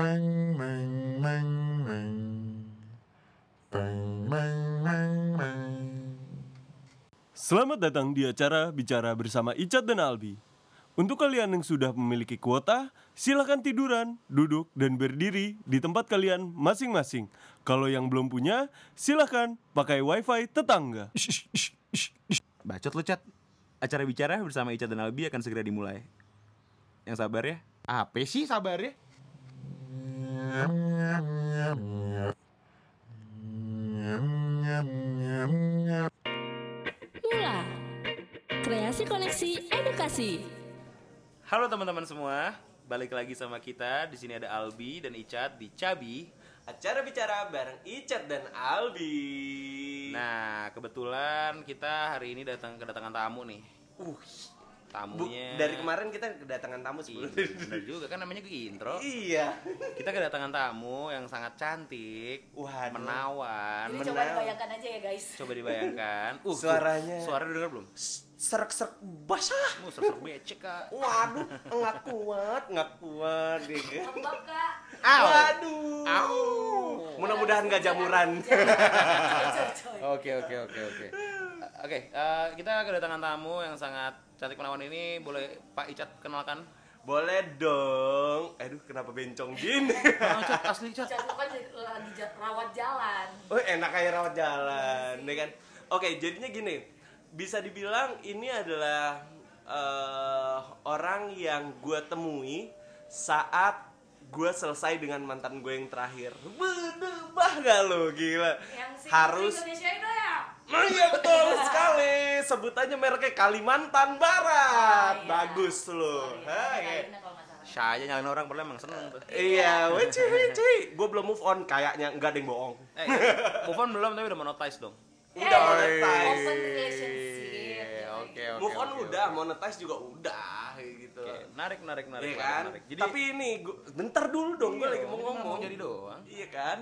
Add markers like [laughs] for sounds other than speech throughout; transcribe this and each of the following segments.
Bang, bang, bang, bang. Bang, bang, bang, bang. Selamat datang di acara Bicara bersama Icat dan Albi. Untuk kalian yang sudah memiliki kuota, silakan tiduran, duduk, dan berdiri di tempat kalian masing-masing. Kalau yang belum punya, silakan pakai wifi tetangga. Bacot lu, Cat. Acara bicara bersama Ica dan Albi akan segera dimulai. Yang sabar ya. Apa sih sabar ya? Mula Kreasi Koneksi Edukasi Halo teman-teman semua, balik lagi sama kita. Di sini ada Albi dan Icat di Cabi. Acara bicara bareng Icat dan Albi. Nah, kebetulan kita hari ini datang kedatangan tamu nih. uh, bu, Tamunya dari kemarin kita kedatangan tamu Iya, sebelumnya. bener juga kan namanya ke [laughs] intro. iya. Kita kedatangan tamu yang sangat cantik, Waduh. menawan. Ini men- coba dibayangkan aja ya guys Coba dibayangkan. [laughs] Uh, Suaranya. Suara udah denger belum? Serak-serak basah. Uh, serak becek, Kak. Waduh, nggak kuat, nggak kuat. gitu. Lembab kak. Waduh. Mudah-mudahan nggak jamuran. [laughs] Oke oke oke oke. Oke, eh, kita kedatangan tamu yang sangat cantik menawan ini. Boleh Pak Icat kenalkan? Boleh dong. Aduh, kenapa bencong gini? [laughs] Oh, Cat, asli Cat. Jatuh kan lagi rawat jalan Oh enak kayak rawat jalan, ya kan? Oke, jadinya gini, bisa dibilang ini adalah eh, orang yang gue temui saat gue selesai dengan mantan gue yang terakhir. Bener bah gak lo, gila. Yang si Harus, Indonesia itu ya nah iya betul sekali. Sebutannya mereknya Kalimantan Barat. Ah, iya. Bagus lo. Sorry, Hai. Kalian kalau nggak salah. Saya nyalain orang padahal emang seneng tuh. Iya, weci weci. Gue belum move on kayaknya, enggak ada yang bohong. Eh, move on belum tapi udah monetize dong. Udah monetize. Open relationship oke oke. Move on oke, udah, oke. monetize juga udah gitu. Oke, menarik menarik menarik. Iya kan? menarik. Jadi Tapi ini gua, bentar dulu dong, gue Iya, lagi mau ngomong. mau jadi doang. Iya kan?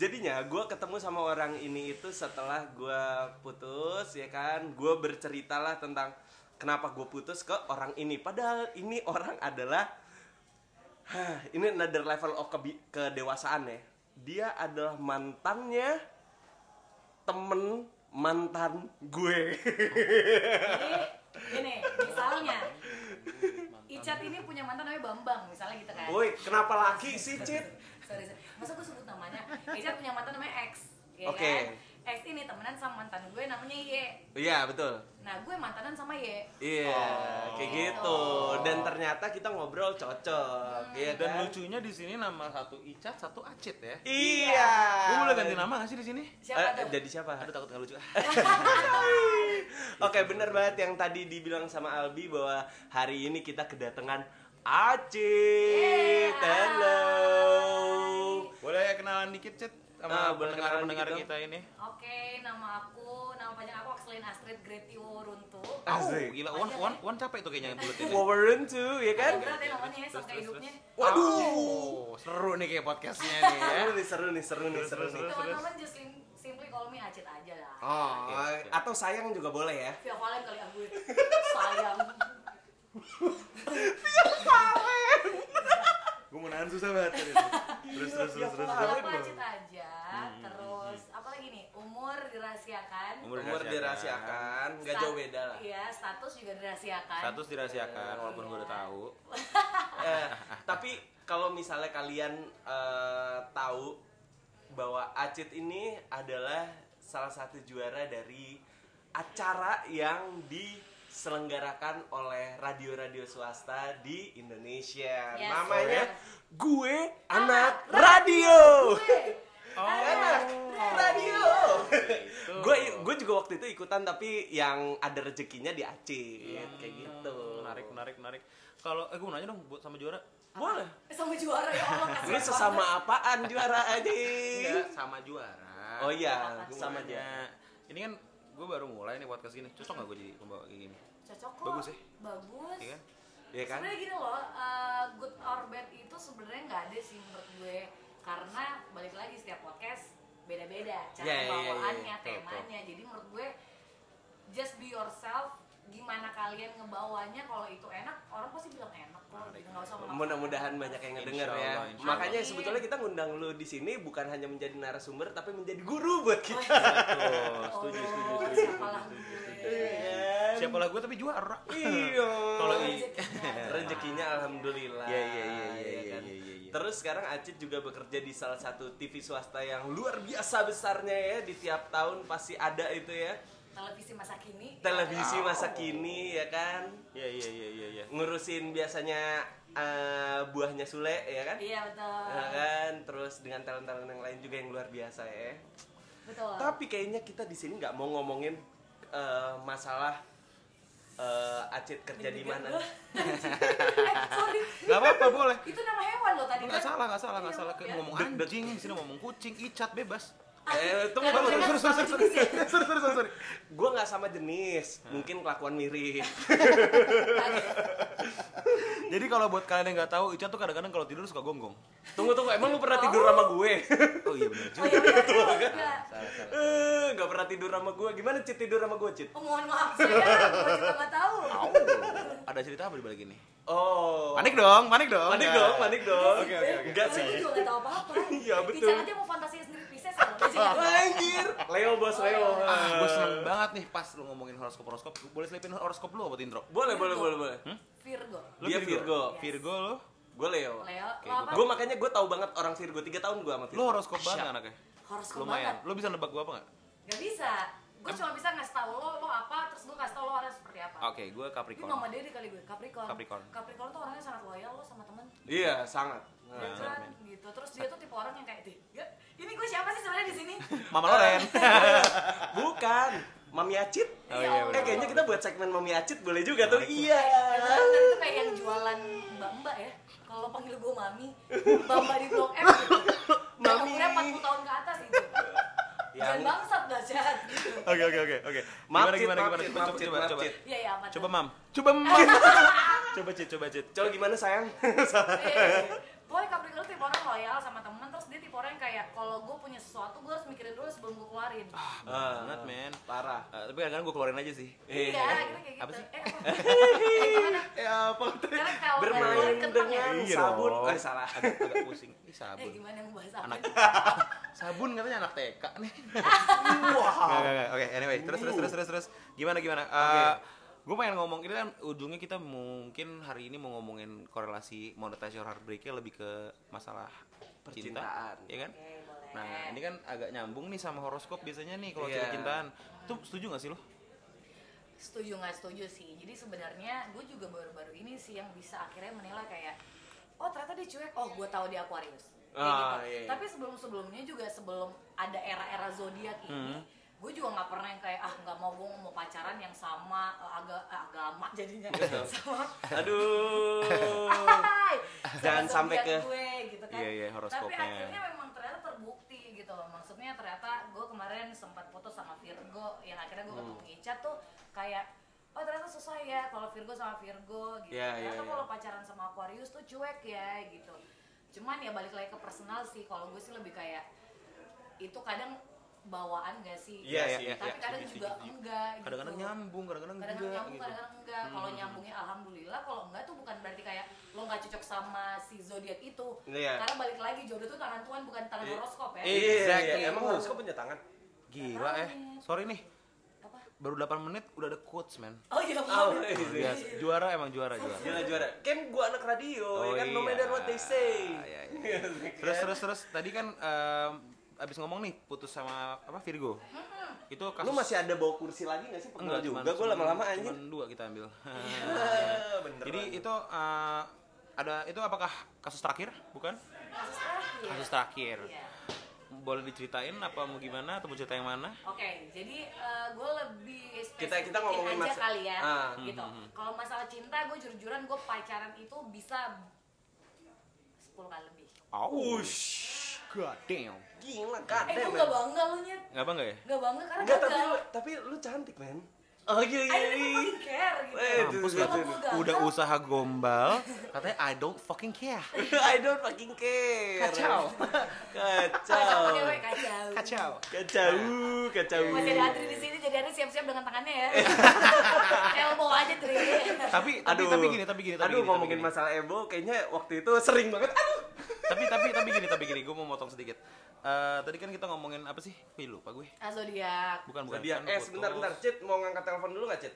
Jadinya gue ketemu sama orang ini itu setelah gue putus, ya kan? Gue berceritalah tentang kenapa gue putus ke orang ini. Padahal ini orang adalah, Hah, ini another level of kebi- kedewasaan ya. Dia adalah mantannya temen mantan gue. Jadi gini, misalnya Icat ini punya mantan namanya Bambang, misalnya gitu kan. Woi, kenapa laki sih, Cit? Sorry, sorry. Masa gue sebut namanya? Icat punya mantan namanya X, ya Oke. kan? X ini temenan sama mantan gue namanya Y. Iya, betul. Nah, gue mantanan sama Y. Iya, Oh. kayak gitu. Dan ternyata kita ngobrol cocok, iya dan kan? lucunya di sini nama satu Icat, satu Acit ya. Iya. Gue boleh ganti nama gak sih di sini? Siapa Eh, tuh? jadi siapa? Aduh takut gak lucu. [laughs] Oke, bener banget yang tadi dibilang sama Albi bahwa hari ini kita kedatangan Acit. Hello. Boleh kenalan dikit, Cet? Ah, Sama boleh pendengar-pendengar kenalan dikit kita ini. Oke, nama aku, nama panjang aku Akselin Astrid Gretio Runtu. Asik. Gila, one, one, one capek tuh kayaknya bulat ini. Warren tuh, ya kan? Berat ya namanya ya, sampai hidupnya. Waduh. Oh, seru nih kayak podcastnya nih ya. Seru nih, seru nih, seru nih, seru nih. Teman-teman just sim- simply call me Acit aja lah. Oh, oke. atau sayang juga boleh ya? Via Valen kali aku [laughs] sayang. Gue mau nahan susah banget tadi. [laughs] Terus, terus, terus, terus. Aku loh. Acit aja, terus apa lagi nih? Umur dirahasiakan. Umur Umur dirahasiakan, nggak jauh beda lah. Iya, status juga dirahasiakan. Status dirahasiakan walaupun gue udah tahu. [laughs] Eh, tapi kalau misalnya kalian eh, tahu bahwa Acit ini adalah salah satu juara dari acara yang diselenggarakan oleh radio-radio swasta di Indonesia. Yes, Namanya benar. Gue Anak Radio. [laughs] Oh. Anak Radio. Gitu. Gue gue juga waktu itu ikutan tapi yang ada rezekinya di Acit kayak gitu. Menarik, menarik, menarik. Kalau eh gue nanya dong buat sama juara. Boleh. Eh, sama juara ya Allah Ini sesama apaan juara aja? Enggak, sama juara. Oh iya, sama aja. Ini kan gue baru mulai nih podcast gini. Cocok gak gue jadi pembawa kayak gini? Cocok kok. Bagus ya? Bagus. Iya kan? Iya kan? Sebenarnya gini loh, uh, good or bad itu sebenarnya nggak ada sih menurut gue karena balik lagi setiap podcast beda-beda cara iya, pembawaannya, iya. Betul, temanya. Jadi menurut gue just be yourself gimana kalian ngebawanya kalau itu enak orang pasti bilang enak kok gitu nggak usah memaksakan. Mudah-mudahan banyak yang ngedenger Insya ya. Allah, Makanya Allah. sebetulnya kita ngundang lu di sini bukan hanya menjadi narasumber tapi menjadi guru buat kita. Tuh, setuju, Oh, setuju, setuju. siapalah gue. Siapa lah gue tapi juara. Iya. Kalau Rezekinya. rezekinya alhamdulillah. Iya, iya, iya, iya, ya iya, kan? iya, iya, iya. Terus sekarang Acit juga bekerja di salah satu TV swasta yang luar biasa besarnya ya di tiap tahun pasti ada itu ya. Televisi masa kini Televisi Oh. masa kini ya kan. Iya, iya, iya, iya, iya. Ngurusin biasanya eh, buahnya Sule ya kan? iya betul Ya kan, terus dengan talent-talent yang lain juga yang luar biasa ya. betul Tapi kayaknya kita di sini nggak mau ngomongin eh, masalah eh, Acit kerja di mana. [laughs] eh sorry Gak apa-apa boleh. itu nama hewan loh tadi Nggak kan? salah, nggak salah, nggak Iya, salah. ya. ngomong anjing, di sini ngomong kucing, icat, bebas. Eh, tunggu, tunggu, tunggu, sorry, sorry, sorry, sorry. Gue nggak sama jenis, mungkin kelakuan mirip. [laughs] Jadi kalau buat kalian yang nggak tahu, icat tuh kadang-kadang kalau tidur suka gonggong. Tunggu, tunggu, emang lu pernah tidur sama gue? [laughs] Oh iya benar oh juga. iya bener juga Salah, salah. Eh, Nggak pernah tidur sama gue. Gimana Cit tidur sama gue, Cit? oh mohon maaf saya gue juga nggak tahu Au, ada cerita apa di balik ini? Oh. Panik dong, panik dong. Panik dong, panik dong. Oke, oke, oke. Enggak Gue sih. juga nggak tahu apa-apa Iya, betul. Ica aja mau fantasinya sendiri Dia Anjir. Leo bos, Leo. Ah, gue seneng banget nih pas lu ngomongin horoskop horoskop. Boleh selipin horoskop lu buat intro? Boleh, boleh, boleh, boleh. Virgo Lu Dia Virgo. Yes. Virgo lo? Gue Leo. Leo Oke, lo apa? Gue makanya gue tahu banget orang Virgo. Tiga tahun gue sama Virgo. Lu horoskop banget anaknya. horoskop Lumayan. banget Lu bisa nebak gua apa nggak? Gak bisa gue cuma bisa ngasih tau lo lo apa terus gue kasih tau lo orangnya seperti apa Oke, gue ini Capricorn. mama Dedi kali gue Capricorn Capricorn. Capricorn tuh orangnya sangat loyal lo sama temen Iya, sangat. Ya. Iya kan gitu terus dia tuh tipe orang yang kayak "Dih, ya, ini gue siapa sih sebenarnya di sini Mama Loren. [laughs] Bukan. Mami Acit. Oh, iya, Eh kayaknya kita buat segmen Mami Acit boleh juga tuh. Iya. Kan itu kayak yang jualan mbak-mbak ya kalau panggil gue mami mbak-mbak di blok M gitu Mami. umurnya 40 tahun ke atas itu Yang- jangan bangsat dah jahat gitu Oke, oke, oke, oke. Maaf, Gimana gimana gimana? Coba coba coba iya iya apa? Coba Mam. Coba Mam. Coba Cit, coba Cit. Coba gimana sayang? Eh, Pokoknya Capricorn tuh tipe orang loyal sama temen Terus dia tipe orang yang kayak Kalau gue punya sesuatu gue harus mikirin dulu sebelum gue keluarin Banget, men. Parah. Eh, tapi kadang-kadang gue keluarin aja sih. Eh. Iya, akhirnya kayak gitu Apa sih? Eh, apa? Eh, gimana? [laughs] Ya apa tuh? Bermain kentang ya? dengan Iya sabun. Eh salah. Agak, agak pusing. Ih, Eh, sabun. gimana yang bahas? Anak [laughs] sabun katanya anak TK nih. [laughs] Nggak. Oke, anyway, terus terus terus terus terus. Gimana gimana? gue pengen ngomong ini kan ujungnya kita mungkin hari ini mau ngomongin korelasi monetasi or heartbreak-nya lebih ke masalah cinta, Percintaan. ya kan? Boleh. Nah, ini kan agak nyambung nih sama horoskop biasanya nih kalau Iya. cerita cintaan. Tuh setuju gak sih lo? setuju nggak setuju sih jadi sebenarnya gue juga baru-baru ini sih yang bisa akhirnya menilai kayak oh ternyata dia cuek oh gue tahu dia Aquarius Kayak Ah, gitu. iya, iya. tapi sebelum sebelumnya juga sebelum ada era-era zodiak ini Hmm. Gue juga nggak pernah yang kayak ah nggak mau gue mau pacaran yang sama eh, aga, eh, agama jadinya. [laughs] Sama. Aduh. [laughs] Hai, Jangan sampai ke- gue gitu kan. Iya, iya, tapi akhirnya memang ternyata terbukti gitu loh. Maksudnya ternyata gue kemarin sempat foto sama Virgo yang akhirnya gue ketemu Hmm. Ica tuh kayak oh ternyata susah ya kalau Virgo sama Virgo gitu. Iya, iya, ternyata iya. kalau pacaran sama Aquarius tuh cuek ya gitu. Cuman ya balik lagi ke personal sih. Kalau gue sih lebih kayak itu kadang bawaan gak sih Iya, iya, tapi iya, kadang setuju, juga enggak gitu Kadang-kadang nyambung, kadang-kadang kadang-kadang enggak nyambung gitu. kadang-kadang enggak kalau nyambungnya alhamdulillah kalau enggak tuh bukan berarti kayak lo nggak cocok sama si zodiak itu Iya. karena balik lagi jodoh tuh tangan Tuhan bukan tangan Iya. horoskop ya Iya, iya, Exactly. emang horoskop punya tangan. Gila eh. Sorry nih, apa baru 8 menit udah ada quotes, man. oh iya Oh, iya. Biasa. Juara emang juara juara. Gila juara. Kan gua anak radio, ya kan no iya. matter what they say. Iya, iya. terus terus terus tadi kan em, abis ngomong nih putus sama apa Virgo. Itu kasus Lu masih ada bawa kursi lagi gak sih? Pegel juga cuman- gua cuman- lama-lama anjing. Cuman dua kita ambil. [laughs] Ah, beneran. Jadi itu eh, ada itu apakah kasus terakhir? Bukan? kasus terakhir Kasus terakhir. Iya. Boleh diceritain apa mau gimana atau mau cerita yang mana? Oke, jadi gue lebih Kita- kita ngomongin aja masa- kali ya, Ah. gitu. Kalau masalah cinta, gue jujur-jujuran gue pacaran itu bisa 10 kali lebih. Ush, God damn. Gila Eh, kadang. gue gak bangga lu nyet, Enggak bangga ya? gak bangga karena Enggak, tapi lu, tapi lu cantik, men. Oh iya I iya. don't iya. fucking care gitu Eh, Mampus gak tuh? Udah usaha gombal, katanya I don't fucking care. [laughs] I don't fucking care. Kacau. [laughs] Kacau. Oke, weh, kacau Kacau. Kacau, kacau. masih ada Adri di sini jadi Adri siap-siap dengan tangannya ya [laughs] elbow aja Tri Tapi tapi tapi gini, tapi gini, tapi Aduh, gini, ngomongin tapi gini. masalah Ebo kayaknya waktu itu sering banget. Aduh. Tapi tapi tapi gini, tapi gini, gue mau motong sedikit. Eh, tadi kan kita ngomongin apa sih? Wih, lupa gue. ah zodiak Bukan bukan. Dia kan eh sebentar bentar, Cit mau ngangkat telepon dulu nggak, Cit?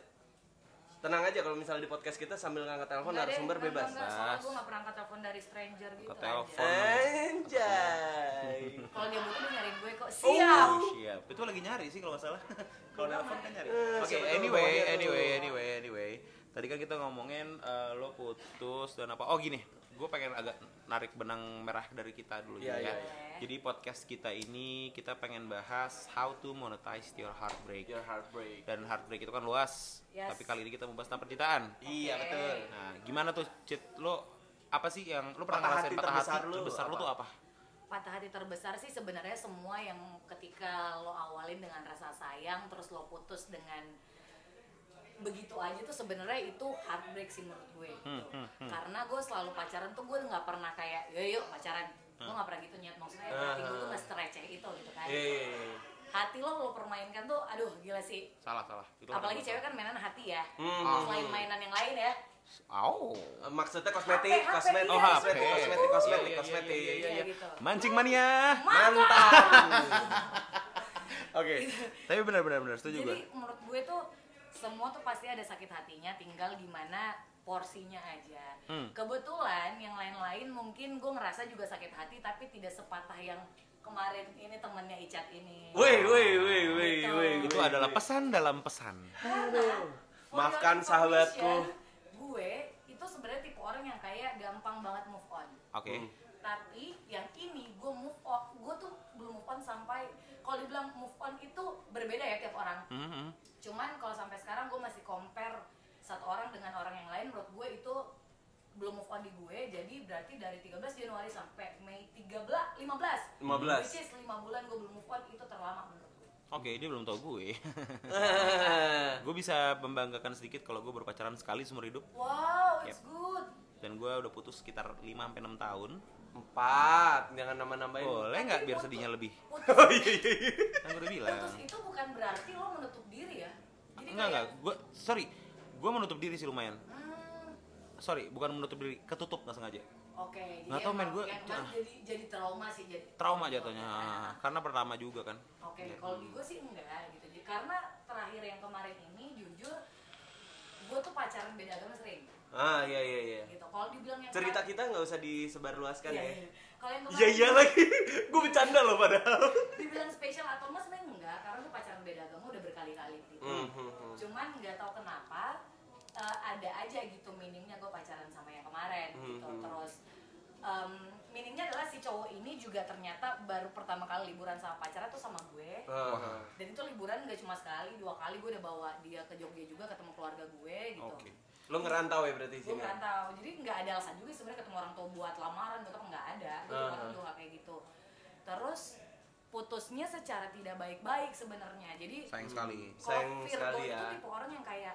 Tenang aja kalau misalnya di podcast kita sambil ngangkat telepon narasumber enggak, bebas. enggak, soalnya gue gak pernah angkat telepon dari stranger gitu Angkat telepon. Anjay. [laughs] Kalau dia butuh nyariin gue kok siap. Oh, siap. Itu lagi nyari sih kalau nggak salah. [laughs] kalau nelfon kan nyari. Eh, Oke, tahu anyway, anyway, anyway, anyway. Tadi kan kita ngomongin eh, lo putus dan apa? Oh gini, gue pengen agak narik benang merah dari kita dulu Iya, ya. iya, iya. Jadi podcast kita ini kita pengen bahas how to monetize your heartbreak. Your heartbreak. Dan heartbreak itu kan luas. Yes. Tapi kali ini kita membahas tentang percintaan. Iya Oke. betul. Nah, gimana tuh, Cit? Lo apa sih yang lo pernah Patah ngerasain hati patah terbesar hati lu terbesar lo tuh apa? Patah hati terbesar sih sebenarnya semua yang ketika lo awalin dengan rasa sayang terus lo putus dengan begitu aja tuh sebenarnya itu heartbreak sih menurut gue Hmm, gitu. Karena gue selalu pacaran tuh gue nggak pernah kayak yo yuk pacaran. Gue nggak pernah gitu nyet maksudnya hati gue tuh nggak sereceh itu gitu kan. Iya, iya, iya. Hati lo lo permainkan tuh aduh gila sih. Salah, salah. Itu Apalagi cewek kan mainan hati ya. Hmm. Selain mainan yang lain ya. Eh, Maksudnya kosmetik, HP, kosmetik, Oh, kosmetik, HP. kosmetik, kosmetik, Iya, iya, kosmetik. iya, iya, Iya gitu. Mancing mania. Mantap. Oke. [laughs] Tapi benar benar benar setuju gue. Jadi menurut gue tuh semua tuh pasti ada sakit hatinya, tinggal gimana porsinya aja. Hmm. Kebetulan yang lain-lain mungkin gue ngerasa juga sakit hati, tapi tidak sepatah yang kemarin ini temennya Icat ini. Woi, woi, woi, woi, Gitu. woi. Itu adalah pesan dalam pesan. Karena, Maafkan sahabatku. Gue itu sebenarnya tipe orang yang kayak gampang banget move on. Oke. Hmm. Tapi yang ini gue move on, gue tuh belum move on sampai kalau dibilang move on itu berbeda ya tiap orang. Mhm. Cuman kalau sampai sekarang gue masih compare satu orang dengan orang yang lain menurut gue itu belum move on di gue jadi berarti dari 13 Januari sampai Mei 13 15 15. which is 5 bulan gue belum move on itu terlama menurut gue Oke, dia belum tahu gue. [laughs] gue bisa membanggakan sedikit kalau gue berpacaran sekali seumur hidup wow it's good dan gue udah putus sekitar 5 sampai 6 tahun. Empat, jangan nambah-nambahin. Boleh nggak biar sedihnya lebih? putus, [laughs] Oh iya iya. iya. Kan gue udah bilang. putus itu bukan berarti lo menutup diri ya jadi Enggak enggak, kayak, gue sorry, gue menutup diri sih lumayan. hmm, Sorry, bukan menutup diri, ketutup nggak sengaja. oke jadi Nggak tahu, men, emang gue- ah. jadi jadi trauma sih jadi Trauma jatuhnya, Ah. karena pertama juga kan. Oke, kalau di gue sih enggak gitu. Jadi karena terakhir yang kemarin ini jujur gue tuh pacaran beda agama sering Ah iya iya iya. gitu. Kalau dibilang yang Cerita kita nggak usah disebarluaskan Iya, ya. iya. Kalau yang kemarin Iya iya lagi. [laughs] Gue bercanda loh padahal. dibilang spesial atau enggak sebenarnya enggak karena gue pacaran beda agama udah berkali-kali gitu. Hmm, hmm, hmm. Cuman nggak tahu kenapa eh, ada aja gitu minimnya gue pacaran sama yang kemarin gitu. Hmm. Terus em, minimnya adalah si cowok ini juga ternyata baru pertama kali liburan sama pacarnya tuh sama gue. Ah, dan itu liburan gak cuma sekali dua kali gue udah bawa dia ke Jogja juga ketemu keluarga gue gitu Oke. Lo ngerantau ya berarti gue sini. merantau jadi nggak ada alasan juga sebenarnya ketemu orang tua buat lamaran gitu nggak ada gue juga Ah. juga nggak kayak gitu terus putusnya secara tidak baik-baik sebenarnya jadi Sayang sekali. Sayang sekali itu ya. tipe orang yang kayak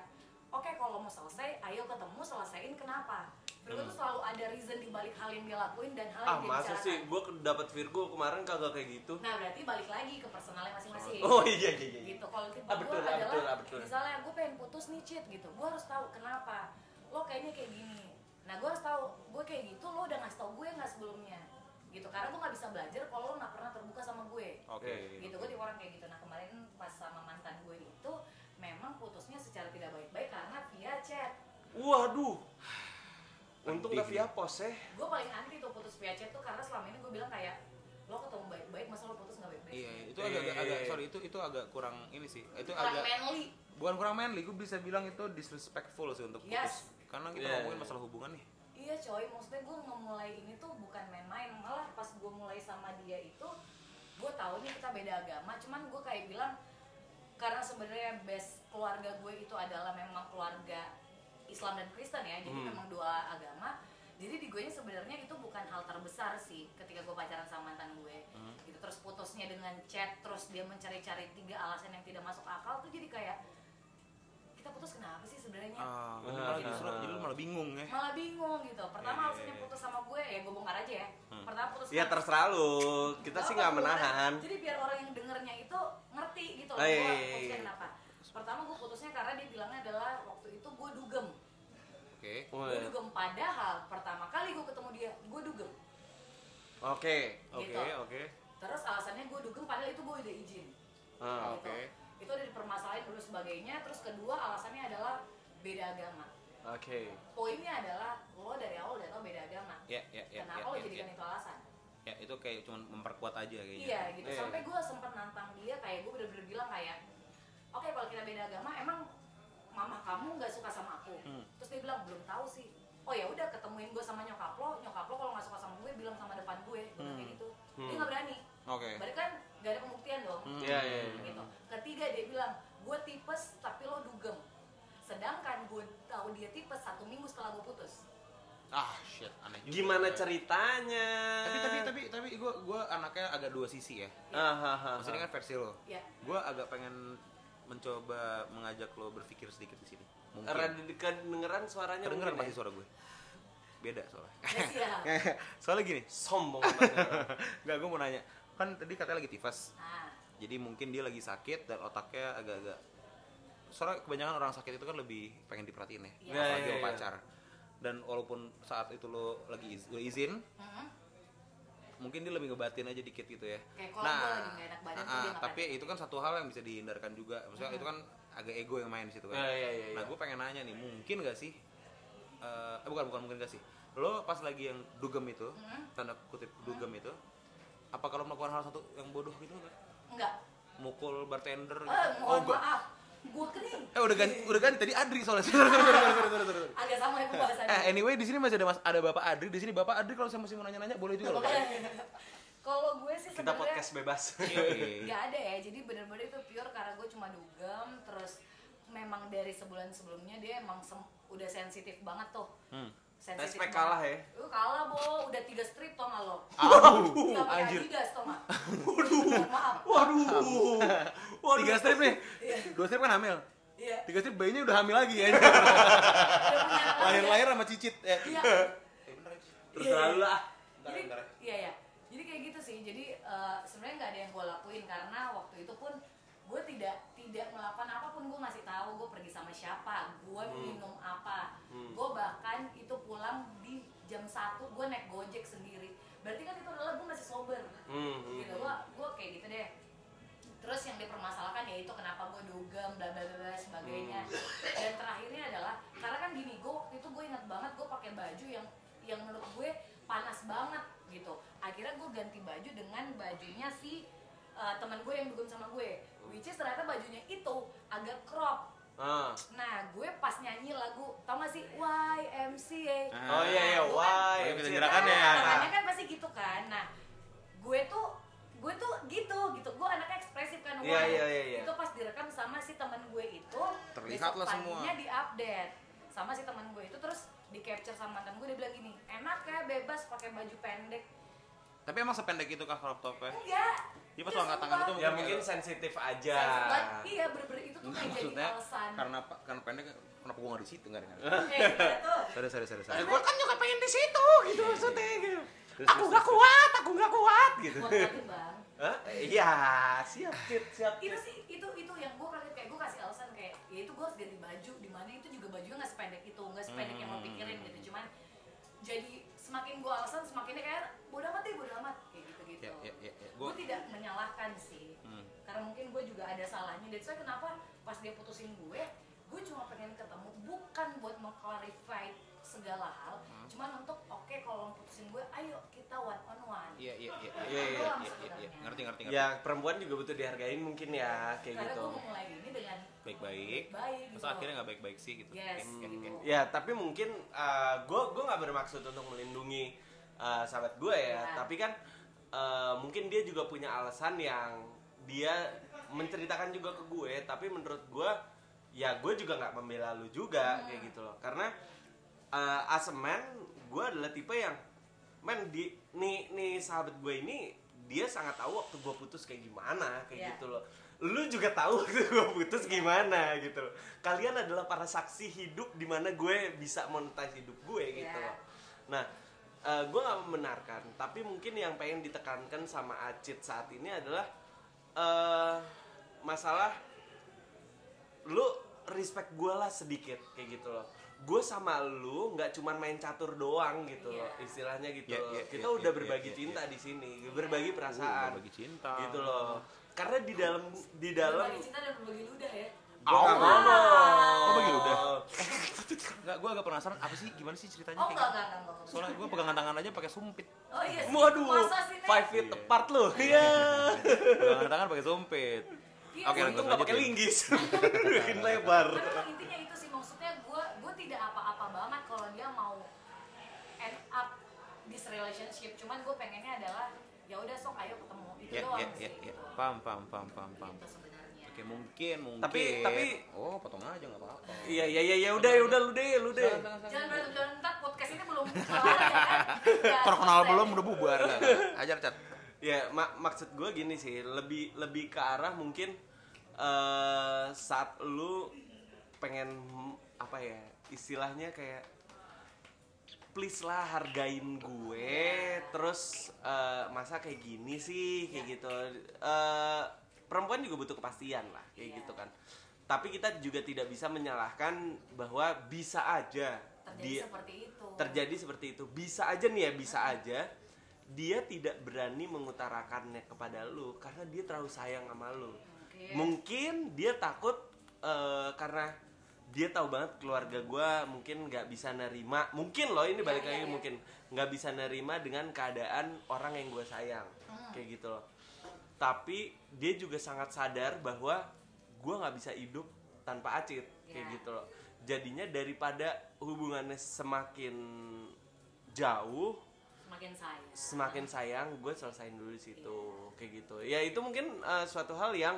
oke kalau mau selesai ayo ketemu selesaiin kenapa Hmm. tuh selalu ada reason di balik hal yang dia lakuin dan hal Ah yang dia masa bicarakan sih? Gue dapat Virgo kemarin kagak kayak gitu. nah berarti balik lagi ke personalnya masing-masing Oh iya iya iya. gitu kalau tipe Ah, gue betul, ah, adalah betul, ah, betul. misalnya gue pengen putus nih cheat gitu gue harus tahu kenapa lo kayaknya kayak gini nah gue harus tahu gue kayak gitu lo udah ngasih tau gue nggak sebelumnya gitu karena gue nggak bisa belajar kalau lo nggak pernah terbuka sama gue Oke. gitu gue tipe orang kayak gitu nah kemarin pas sama mantan gue itu memang putusnya secara tidak baik-baik karena via chat Waduh. Untung gak via pos ya. gue paling anti tuh putus via chat tuh karena selama ini gue bilang kayak lo ketemu baik-baik masa lo putus nggak baik-baik Iya, itu Iya, agak, iya, agak iya. sorry itu itu agak kurang ini sih. Itu kurang agak manly bukan kurang manly, gue bisa bilang itu disrespectful sih untuk putus. Yes. Karena kita Iya, ngomongin masalah hubungan nih. Iya coy, maksudnya gue memulai ini tuh bukan main-main Malah pas gue mulai sama dia itu Gue tahu nih kita beda agama Cuman gue kayak bilang Karena sebenarnya base keluarga gue itu adalah memang keluarga Islam dan Kristen ya Jadi Hmm. memang dua agama Jadi di gue sebenarnya itu bukan hal terbesar sih Ketika gue pacaran sama mantan gue gitu Terus putusnya dengan chat Terus dia mencari-cari tiga alasan yang tidak masuk akal tuh jadi kayak putus kenapa sih sebenarnya Ah, malah justru ah. jadi lu malah bingung ya. malah bingung gitu pertama Iya, iya, alasannya iya. putus sama gue ya gue bongkar aja ya pertama putus Ya sama- terserah lu. Kita sih nggak menahan. Jadi biar orang yang dengernya itu ngerti gitu loh. Oh, iya, gue iya, iya, putusnya iya. kenapa. Pertama gue putusnya karena dia bilangnya adalah waktu itu gue dugem. Oke. Oh, Gue iya. dugem padahal pertama kali gue ketemu dia, gue dugem. Oke. Oke, Gitu. oke. Terus alasannya gue dugem padahal itu gue udah izin. Ah. Gitu. Oke. Itu udah dipermasalahin dulu sebagainya. Terus kedua alasannya adalah beda agama. Oke. Poinnya adalah lo dari awal udah tau beda agama. Ya, ya, ya. Kenapa ya, lo ya, jadikan ya. itu alasan? Ya, itu kayak cuma memperkuat aja kayaknya. Iya gitu. Iya. Sampai gue sempet nantang dia kayak gue bener-bener bilang kayak, oke kalau kita beda agama emang mama kamu nggak suka sama aku. Hmm. Terus dia bilang belum tahu sih. Oh ya udah ketemuin gue sama nyokap lo, nyokap lo kalau nggak suka sama gue bilang sama depan gue, gue Hmm. kayak gitu. Dia Hmm. nggak berani. Oke. Berarti kan gak ada pembuktian dong. Hmm. Iya, iya, iya. Gitu. Ketiga dia bilang gue tipes tapi lo dugem. Sedangkan gue tahu dia tipes satu minggu setelah gue putus. Ah, shit, aneh juga. Gimana ceritanya? Tapi tapi tapi tapi gua gua anaknya agak dua sisi ya. Ah, ha, ha, Maksudnya kan versi lo. Ya. Gua agak pengen mencoba mengajak lo berpikir sedikit di sini. Mungkin. Rada kedengeran suaranya Kedengeran mungkin pasti ya? suara gue. Beda soalnya. Ya siap. [laughs] soalnya gini. Sombong [laughs] banget. Enggak, gue mau nanya. Kan tadi katanya lagi tifas. Nah, Jadi mungkin dia lagi sakit dan otaknya agak-agak Soalnya kebanyakan orang sakit itu kan lebih pengen diperhatiin ya, Iya. apalagi Iya, sama iya, pacar. Dan walaupun saat itu lo lagi iz- udah izin, mm-mm. Mungkin dia lebih ngebatin aja dikit gitu ya. Kayak kalau gua lagi enak badan ah, nggak tapi itu kan satu hal yang bisa dihindarkan juga. Maksudnya itu kan agak ego yang main di situ kan. Iya, iya, iya, Nah, gue pengen nanya nih, mungkin gak sih? eh eh, bukan bukan mungkin gak sih? Lo pas lagi yang dugem itu, Mm-hmm. tanda kutip dugem itu, apa kalau melakukan hal satu yang bodoh gitu nggak? enggak. Mukul bartender gitu? Eh, mohon enggak. maaf. Gue kening. Eh udah ganti, udah ganti tadi Adri soalnya. Sorry. Agak sama ya pembahasannya. Eh anyway di sini masih ada mas ada Bapak Adri di sini Bapak Adri kalau saya masih mau nanya-nanya boleh juga loh. Kalau gue sih Kita sebenarnya podcast bebas. Oke. nggak ada ya. Jadi bener-bener itu pure karena gue cuma dugem. Terus memang dari sebulan sebelumnya dia emang sem- udah sensitif banget tuh. Hmm. Sensitif Respect banget. kalah ya? Lu kalah bo, udah tiga strip tau gak lo? Aduh, Nggak pakai anjir. Adidas tau gak? [laughs] Waduh. Maaf. Waduh. Tiga strip nih. Iya. Dua strip kan hamil. Iya. Tiga strip bayinya udah hamil lagi ya. Lagi. Lahir-lahir sama cicit. Eh. Iya. Terus terlalu lah. Bentar, Jadi, bentar. iya ya. Jadi kayak gitu sih. Jadi eh, sebenarnya nggak ada yang gue lakuin karena waktu itu pun gue tidak tidak melakukan apa pun gue ngasih tahu gue pergi sama siapa, gue minum apa, Hmm. Gue bahkan itu pulang di jam satu gue naik gojek sendiri. Berarti kan itu adalah gue masih sober. Hmm, hmm, Gitu gue gue kayak gitu deh. Terus yang dipermasalahkan ya itu kenapa gue dugem bla bla bla sebagainya. Dan terakhirnya adalah karena kan gini gue waktu itu gue ingat banget gue pakai baju yang yang menurut gue panas banget gitu. Akhirnya gue ganti baju dengan bajunya si uh, teman gue yang dugem sama gue. Which is ternyata bajunya itu agak crop. Ah. Nah gue pas nyanyi lagu tau gak sih YMCA. Oh iya iya, why? Banyak MC gerakannya. Nah, Nah. tangannya kan pasti gitu kan. Nah, gue tuh gue tuh gitu gitu. Gue anaknya ekspresif kan. Iya, Wah, iya, iya, iya. Itu pas direkam sama si teman gue itu. Terlihat lah semua. paginya di-update sama si teman gue itu terus di capture sama mantan gue dia bilang gini enak ya bebas pakai baju pendek Tapi emang sependek itu kah crop topnya? enggak Iya, pas angkat tangan itu Ya Mungkin kayak- sensitif aja. iya bener-bener itu tuh kayak jadi alasan karena apa? Karena pendek kenapa gua nggak di situ nggak dengar? eh tuh Sorry sorry sorry. sorry. Gue kan juga pengen di situ gitu maksudnya gitu. Terus, Aku nggak kuat, aku nggak kuat gitu. bang Hah? Iya, siap, siap, siap. itu sih itu itu yang gue kaget kayak gue kasih alasan kayak ya itu gue harus ganti baju di mana itu juga bajunya nggak sependek itu nggak sependek yang lo pikirin gitu cuman jadi semakin gue alasan semakinnya kayak bodoh amat deh bodoh amat kayak gitu gitu Ya ya ya. ya. Gue Gua tidak menyalahkan sih Hmm. karena mungkin gue juga ada salahnya dan saya kenapa pas dia putusin gue gue cuma pengen ketemu bukan buat mengklarifikasi segala hal Hmm. cuman untuk oke kalau lo putusin gue ayo kita one on one Iya iya iya Itu iya iya iya iya. Ngerti ngerti ngerti. Ya perempuan juga butuh dihargain mungkin ya kayak karena gitu. gue memulai ini dengan Baik-baik. baik Masa akhirnya nggak baik-baik sih gitu. Yes, Oke, gitu. Ya tapi mungkin gue gue nggak bermaksud untuk melindungi uh, sahabat gue ya, Ya. tapi kan uh, mungkin dia juga punya alasan yang dia menceritakan juga ke gue, tapi menurut gue ya gue juga nggak membela lu juga kayak gitu loh, karena uh, as a man gue adalah tipe yang man di nih nih sahabat gue ini dia sangat tahu waktu gue putus kayak gimana kayak Iya. gitu loh. Lu juga tahu [laughs] waktu gue putus gimana gitu loh. Kalian adalah para saksi hidup di mana gue bisa monetize hidup gue gitu Iya. loh. Nah eh, gue nggak membenarkan tapi mungkin yang pengen ditekankan sama Acit saat ini adalah eh masalah lu respect gue lah sedikit kayak gitu loh gue sama lu nggak cuman main catur doang gitu Iya. loh istilahnya gitu Iya, loh iya, kita iya, udah iya, berbagi iya, cinta iya. di sini berbagi perasaan berbagi cinta. gitu loh karena di dalam di dalam Berbagi cinta dan berbagi ludah ya. Gua nggak ngomong Oh, bagi ludah. Enggak, gue agak penasaran apa sih gimana sih ceritanya Oh kayak enggak gitu? enggak enggak. enggak. Soalnya gue pegangan tangan aja pakai sumpit. Oh iya. sih. waduh five feet Iya. apart lo iya Pegangan tangan pakai sumpit. Iya, Oke, sih. lanjut, untung nggak pakai linggis [laughs] makin lebar Tapi intinya itu sih maksudnya gue gue tidak apa-apa banget kalau dia mau end up this relationship. Cuman gue pengennya adalah ya udah sok ayo ketemu itu Ya, doang ya, sih. ya, ya. gitu. Paham, paham, paham, paham, paham. Itu Oke, mungkin, mungkin. Tapi- tapi- oh, potong aja nggak apa-apa. iya iya iya ya udah ya udah lu deh lu deh Jangan berantem jangan ntar podcast ini belum kelar ya. Nggak Terkenal belum udah bubar. Ajar, Cat. ya mak- maksud gue gini sih lebih lebih ke arah mungkin eh saat lu pengen apa ya istilahnya kayak please lah hargain gue terus eh, masa kayak gini sih kayak gitu Eh, perempuan juga butuh kepastian lah kayak Iya. gitu kan tapi kita juga tidak bisa menyalahkan bahwa bisa aja terjadi dia seperti itu. terjadi seperti itu bisa aja nih ya bisa aja dia tidak berani mengutarakannya kepada lu karena dia terlalu sayang sama lu Mungkin. mungkin dia takut eh, karena dia tahu banget keluarga gua mungkin nggak bisa nerima mungkin loh ini Iya, balik iya, lagi iya. mungkin nggak bisa nerima dengan keadaan orang yang gue sayang Hmm. kayak gitu loh tapi dia juga sangat sadar bahwa gua nggak bisa hidup tanpa acit kayak Iya. gitu loh jadinya daripada hubungannya semakin jauh semakin sayang. semakin sayang gue selesain dulu di situ kayak gitu ya itu mungkin eh, suatu hal yang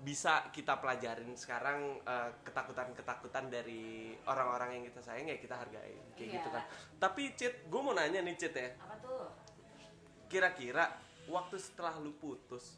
bisa kita pelajarin sekarang eh, ketakutan-ketakutan dari orang-orang yang kita sayang ya kita hargain kayak Iya. gitu kan tapi Cit gue mau nanya nih Cit ya Apa tuh? kira-kira waktu setelah lu putus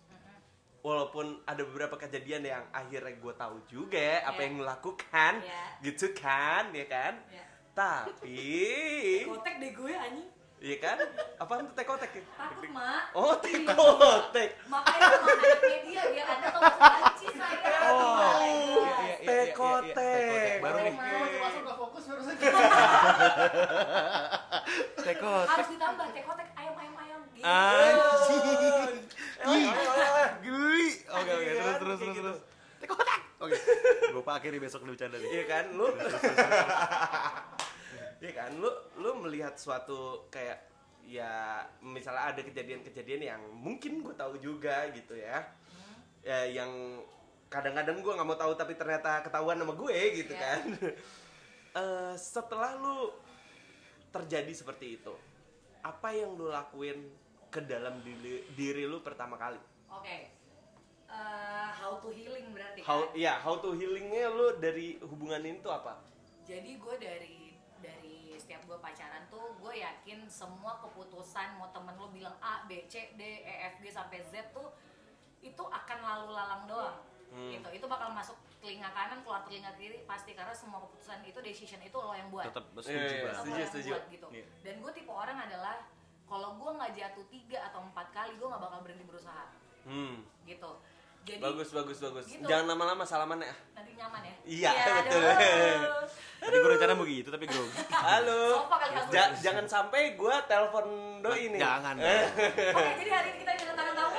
walaupun ada beberapa kejadian yang akhirnya gue tahu juga apa Iya. yang lu lakukan Iya. gitu kan ya kan Ya. tapi Kotek deh gue anjing. iya kan apaan tuh tekotek ya Takut, Mak. Oh, tekotek. Makanya sama anak media biar Anda tahu banci saya. Oh, iya, iya, iya, Tekotek. Baru nih. Mas. udah fokus barusan [laughs] Tekot. Harus ditambah tekotek Anjing. Geli. Oke, oke, Iya terus kan, terus terus gitu. terus. Tekotak. Oke. Gue pakai nih besok nih bercanda nih. Iya kan, lu Iya kan, lu lu melihat suatu kayak ya misalnya ada kejadian-kejadian yang mungkin gue tahu juga gitu ya. Ya yang kadang-kadang gue nggak mau tahu tapi ternyata ketahuan sama gue gitu Iya. kan. [laughs] Eh, setelah lu terjadi seperti itu, apa yang lu lakuin ke dalam diri, diri lu pertama kali? Oke. Eh, how to healing berarti How kan? ya how to healingnya lu dari hubungan ini tuh apa? Jadi gue dari dari setiap gue pacaran tuh gue yakin semua keputusan mau temen lo bilang A, B, C, D, E, F, G sampai Z tuh itu akan lalu lalang doang. Hmm. Gitu. Itu bakal masuk telinga kanan keluar telinga kiri pasti karena semua keputusan itu decision itu lo yang buat. Tetap Iya, setuju iya, banget. Lo setuju, yang setuju. buat gitu. Iya. Dan gue tipe orang adalah kalau gue nggak jatuh tiga atau empat kali gue nggak bakal berhenti berusaha Hmm. gitu. Jadi Bagus bagus bagus. Gitu. Jangan lama-lama salaman ya. nanti nyaman ya. Iya, [laughs] betul. aduh. Tadi gue rencana begitu tapi grogi. [laughs] Halo. Ja- jangan sampai gua telepon doi nih. Jangan. Eh, [laughs] Oke, jadi hari ini kita kedatangan tamu.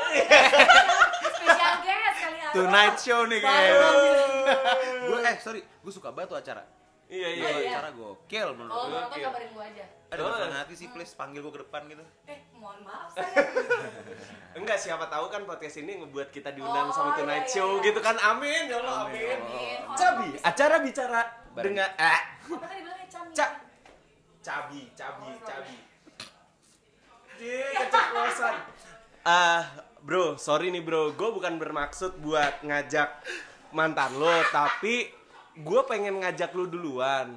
Spesial guest kali ya. Tonight show nih ambil. Gue eh sorry, gue suka banget tuh acara. iya iya. Iya. acara gokil menurut Kalau gue. mau nonton kabarin gua aja. Ada Oh. masalah hati sih, please panggil gue ke depan gitu. Eh, mohon maaf saya. [laughs] Enggak siapa tahu kan podcast ini ngebuat kita diundang Oh, sama iya, Tonight iya, Show iya. gitu kan. Amin ya Allah Amin. amin. Amin. Orang Cabi, acara bicara Bareng. dengan eh Apa tadi bilangnya Cami? Ca Cabi, cabi, Oh, cabi. Dia keceplosan. Ah, bro, sorry nih bro, gue bukan bermaksud buat ngajak mantan lo, tapi gue pengen ngajak lu duluan.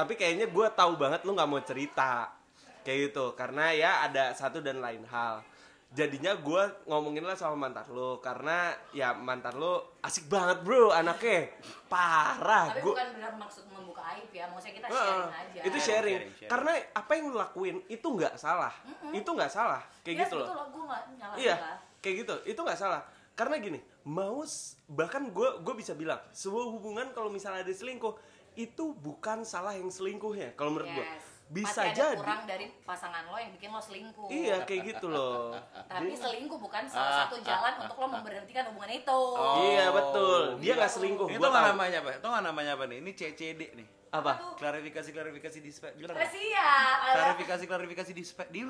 Tapi kayaknya gue tahu banget lu nggak mau cerita. Kayak gitu, karena ya ada satu dan lain hal. jadinya gue ngomongin lah sama mantan lo karena ya mantan lo asik banget bro anaknya. Parah. Tapi Gua- bukan benar maksud membuka aib ya, maksudnya kita sharing aja. itu sharing. Sharing, sharing. karena apa yang lo lakuin itu nggak salah. Itu nggak salah. Kayak Yes, gitu loh. gue nggak nyalahin Iya, kayak gitu. Itu nggak salah. Karena gini, mau bahkan gue gue bisa bilang sebuah hubungan kalau misalnya ada selingkuh itu bukan salah yang selingkuhnya. Kalau menurut gue Yes. bisa Pasti ada jadi. kurang dari pasangan lo yang bikin lo selingkuh. Iya kayak gitu loh. Tapi selingkuh bukan salah satu jalan untuk lo memberhentikan hubungan itu. Iya betul. Dia nggak selingkuh. Gua tuh nggak namanya apa? Itu nggak namanya apa nih? Ini CCD nih. Apa? Klarifikasi klarifikasi di spek. Eh, siap. Ada- Klarifikasi klarifikasi di spek. Di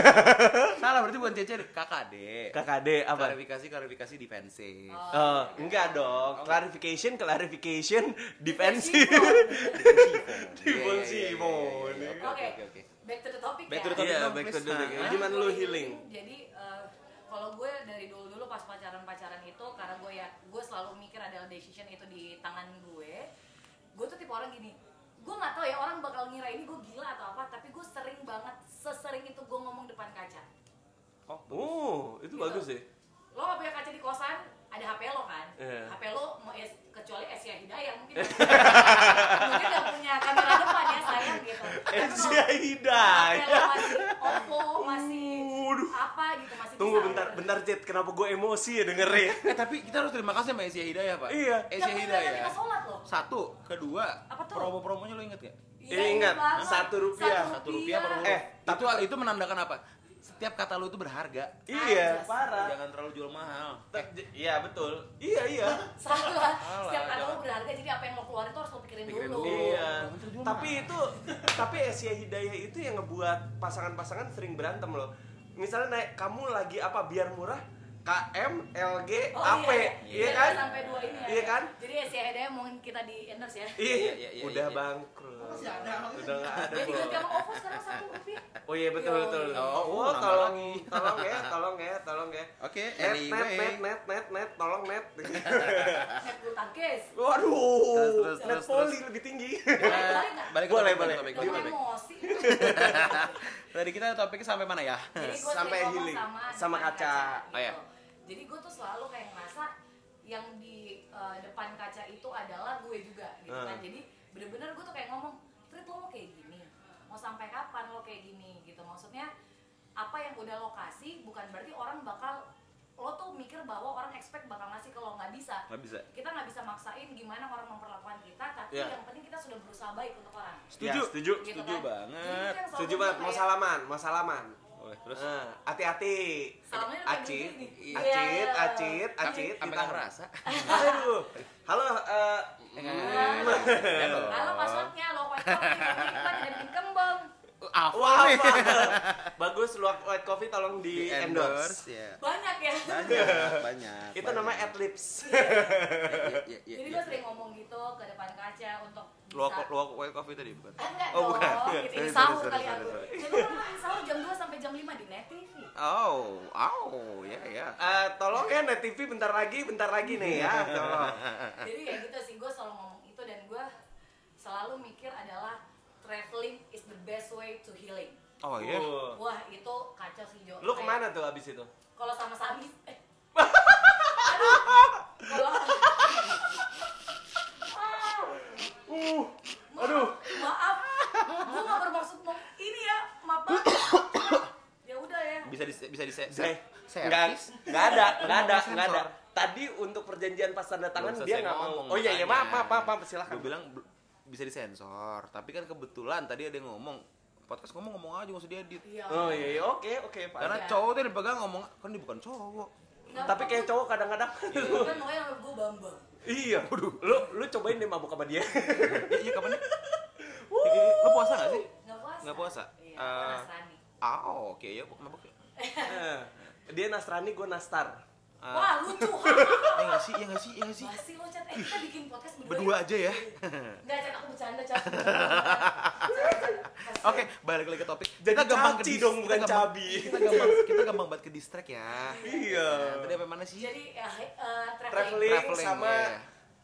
[laughs] Salah berarti bukan CCD, KKD. KKD apa? Klarifikasi klarifikasi defensif. Oh, enggak dong. Clarification, clarification, defensif. Defensivo. [laughs] Iya, Oke, back to the topic Back ya. to the topic Iya, back to the topic. Nah. Gimana lu healing? Jadi eh, kalau gue dari dulu dulu pas pacaran pacaran itu karena gue ya gue selalu mikir adalah decision itu di tangan gue. Gue tuh tipe orang gini. Gue nggak tahu ya orang bakal ngira ini gue gila atau apa, tapi gue sering banget sesering itu gue ngomong depan kaca. Oh, Oh, itu Gitu. bagus sih. Lo gak punya kaca di kosan, ada HP lo kan? Iya. HP lo mau es, kecuali Asia Hidayah mungkin. [laughs] mungkin gak punya kamera depan ya sayang gitu. Asia Hidayah. HP lo masih Oppo, masih Waduh. apa gitu masih Tunggu bisa. bentar, bentar Jet. Kenapa gue emosi ya dengerin? [laughs] Eh tapi kita harus terima kasih sama Asia Hidayah, Pak. Iya. Asia mengingatkan Hidayah. kita sholat loh. Satu, kedua, Apa tuh? promo-promonya lo inget gak? Iya, ingat, banget. satu rupiah. Satu rupiah per huruf. Eh, itu itu menandakan apa? Setiap kata lu itu berharga. Iya, parah. Jangan terlalu jual mahal. Eh, Iya betul. Iya iya. [laughs] Salah. Salah, Setiap kata lo jangan. berharga jadi apa yang lo keluarin tuh harus lo pikirin, Pikirin dulu. Iya. Tapi itu tapi Asia Hidayah itu yang ngebuat pasangan-pasangan sering berantem loh. Misalnya naik kamu lagi apa biar murah KM LG Oh, AP iya, iya Iya, kan? Sampai dua ini ya. Iya kan? Jadi Asia Hidayah mau kita di endorse ya. Iya, Iya, iya, iya, udah iya. bangkrut. Masih ada. Udah nggak ada. Jadi ganti sama OVO sekarang satu rupiah. Oh iya betul Yo, betul. iya. Oh, Oh, tolong lagi. [laughs] tolong ya, tolong ya, tolong ya. Oke, Net, net, anyway. net, net, net, net, tolong [laughs] net. Net bulu tangkis. Waduh, Terus, terus, net terus, poli terus. lebih tinggi. Eh, balik ke Boleh, topik, boleh. mau emosi. [laughs] Tadi kita topiknya sampai mana ya? Sampai healing. sama, kaca. Oh, iya. Jadi gue tuh selalu kayak ngerasa yang di eh, depan kaca itu adalah gue juga gitu kan. Hmm. Jadi bener-bener gue tuh kayak ngomong, Trit lo mau kayak gini, mau sampai kapan lo kayak gini gitu. Maksudnya apa yang udah lo kasih bukan berarti orang bakal lo tuh mikir bahwa orang expect bakal ngasih ke lo nggak bisa Nggak bisa. kita nggak bisa maksain gimana orang memperlakukan kita tapi Iya. yang penting kita sudah berusaha baik untuk orang Setuju. Ya, setuju. Gitu Setuju kan. banget. Setuju banget, mau salaman, mau salaman. Terus Eh, hati-hati. Salamnya Acit, acit, Iya. acit, acit. sampai nggak ngerasa. Aduh. Halo, eh, Halo. Kalau passwordnya lo white coffee, bikin kembang. Wah, nih? [laughs] bagus luak white coffee tolong di endorse. ya. Banyak ya. Banyak, [laughs] banyak. Itu namanya adlibs. Iya, iya, [laughs] iya, Jadi gue sering ngomong gitu ke depan kaca untuk Bisa luak white coffee tadi bukan? Ah, enggak Oh, dong, bukan. gitu. Sorry, sahur sorry, kali sorry, aku. sorry. Jadi kan sahur jam 2 sampai jam 5 di Net TV. Oh, oh, ya ya. Eh, tolong ya Net TV bentar lagi, bentar lagi nih ya. Tolong. Jadi ya gitu sih, gue selalu ngomong itu dan gue selalu mikir adalah traveling is the best way to healing. Oh iya. Wah itu kacau sih Jo. Lu ke mana tuh abis itu? Kalau sama Sami, eh. [laughs] Kalau Uh, aduh, maaf, gue gak bermaksud mau ini ya, maaf banget. [coughs] ya udah ya. Bisa di bisa di se- Enggak, enggak ada, enggak ada, enggak ada. Tadi untuk perjanjian pas tanda tangan Belum dia nggak ngomong, mau. Oh iya iya maaf maaf maaf, maaf silakan. Gue bilang bisa disensor, tapi kan kebetulan tadi ada yang ngomong podcast ngomong ngomong aja nggak usah diedit. Iya. Oh iya iya oke oke Pak. Karena Iya. cowok tuh yang dipegang ngomong kan dia bukan cowok. Nggak Tapi kayak cowok kadang-kadang Itu kan namanya gue bambang. Iya. Lu lu cobain deh mabuk sama dia. Iya, iya kapan nih? Lu puasa nggak sih? Nggak puasa. Nggak puasa? Iya, Eh, gue Nasrani. Ah, oke ya, mabuk ya. [laughs] Eh, dia Nasrani, gue Nastar. Ah, Wah lucu. eh [laughs] nggak sih, iya nggak sih, iya nggak sih. Masih lo chat, eh kita bikin podcast berdua. Berdua ya? aja ya. Enggak chat aku bercanda chat. [laughs] Oke, balik lagi ke topik. Jadi gampang caci dis- dong, bukan gampang- cabi. Kita gampang, kita gampang banget ke distract ya. Iya. Nah, tadi apa mana sih? Jadi ya, eh, traveling. Traveling, Traveling, sama ya.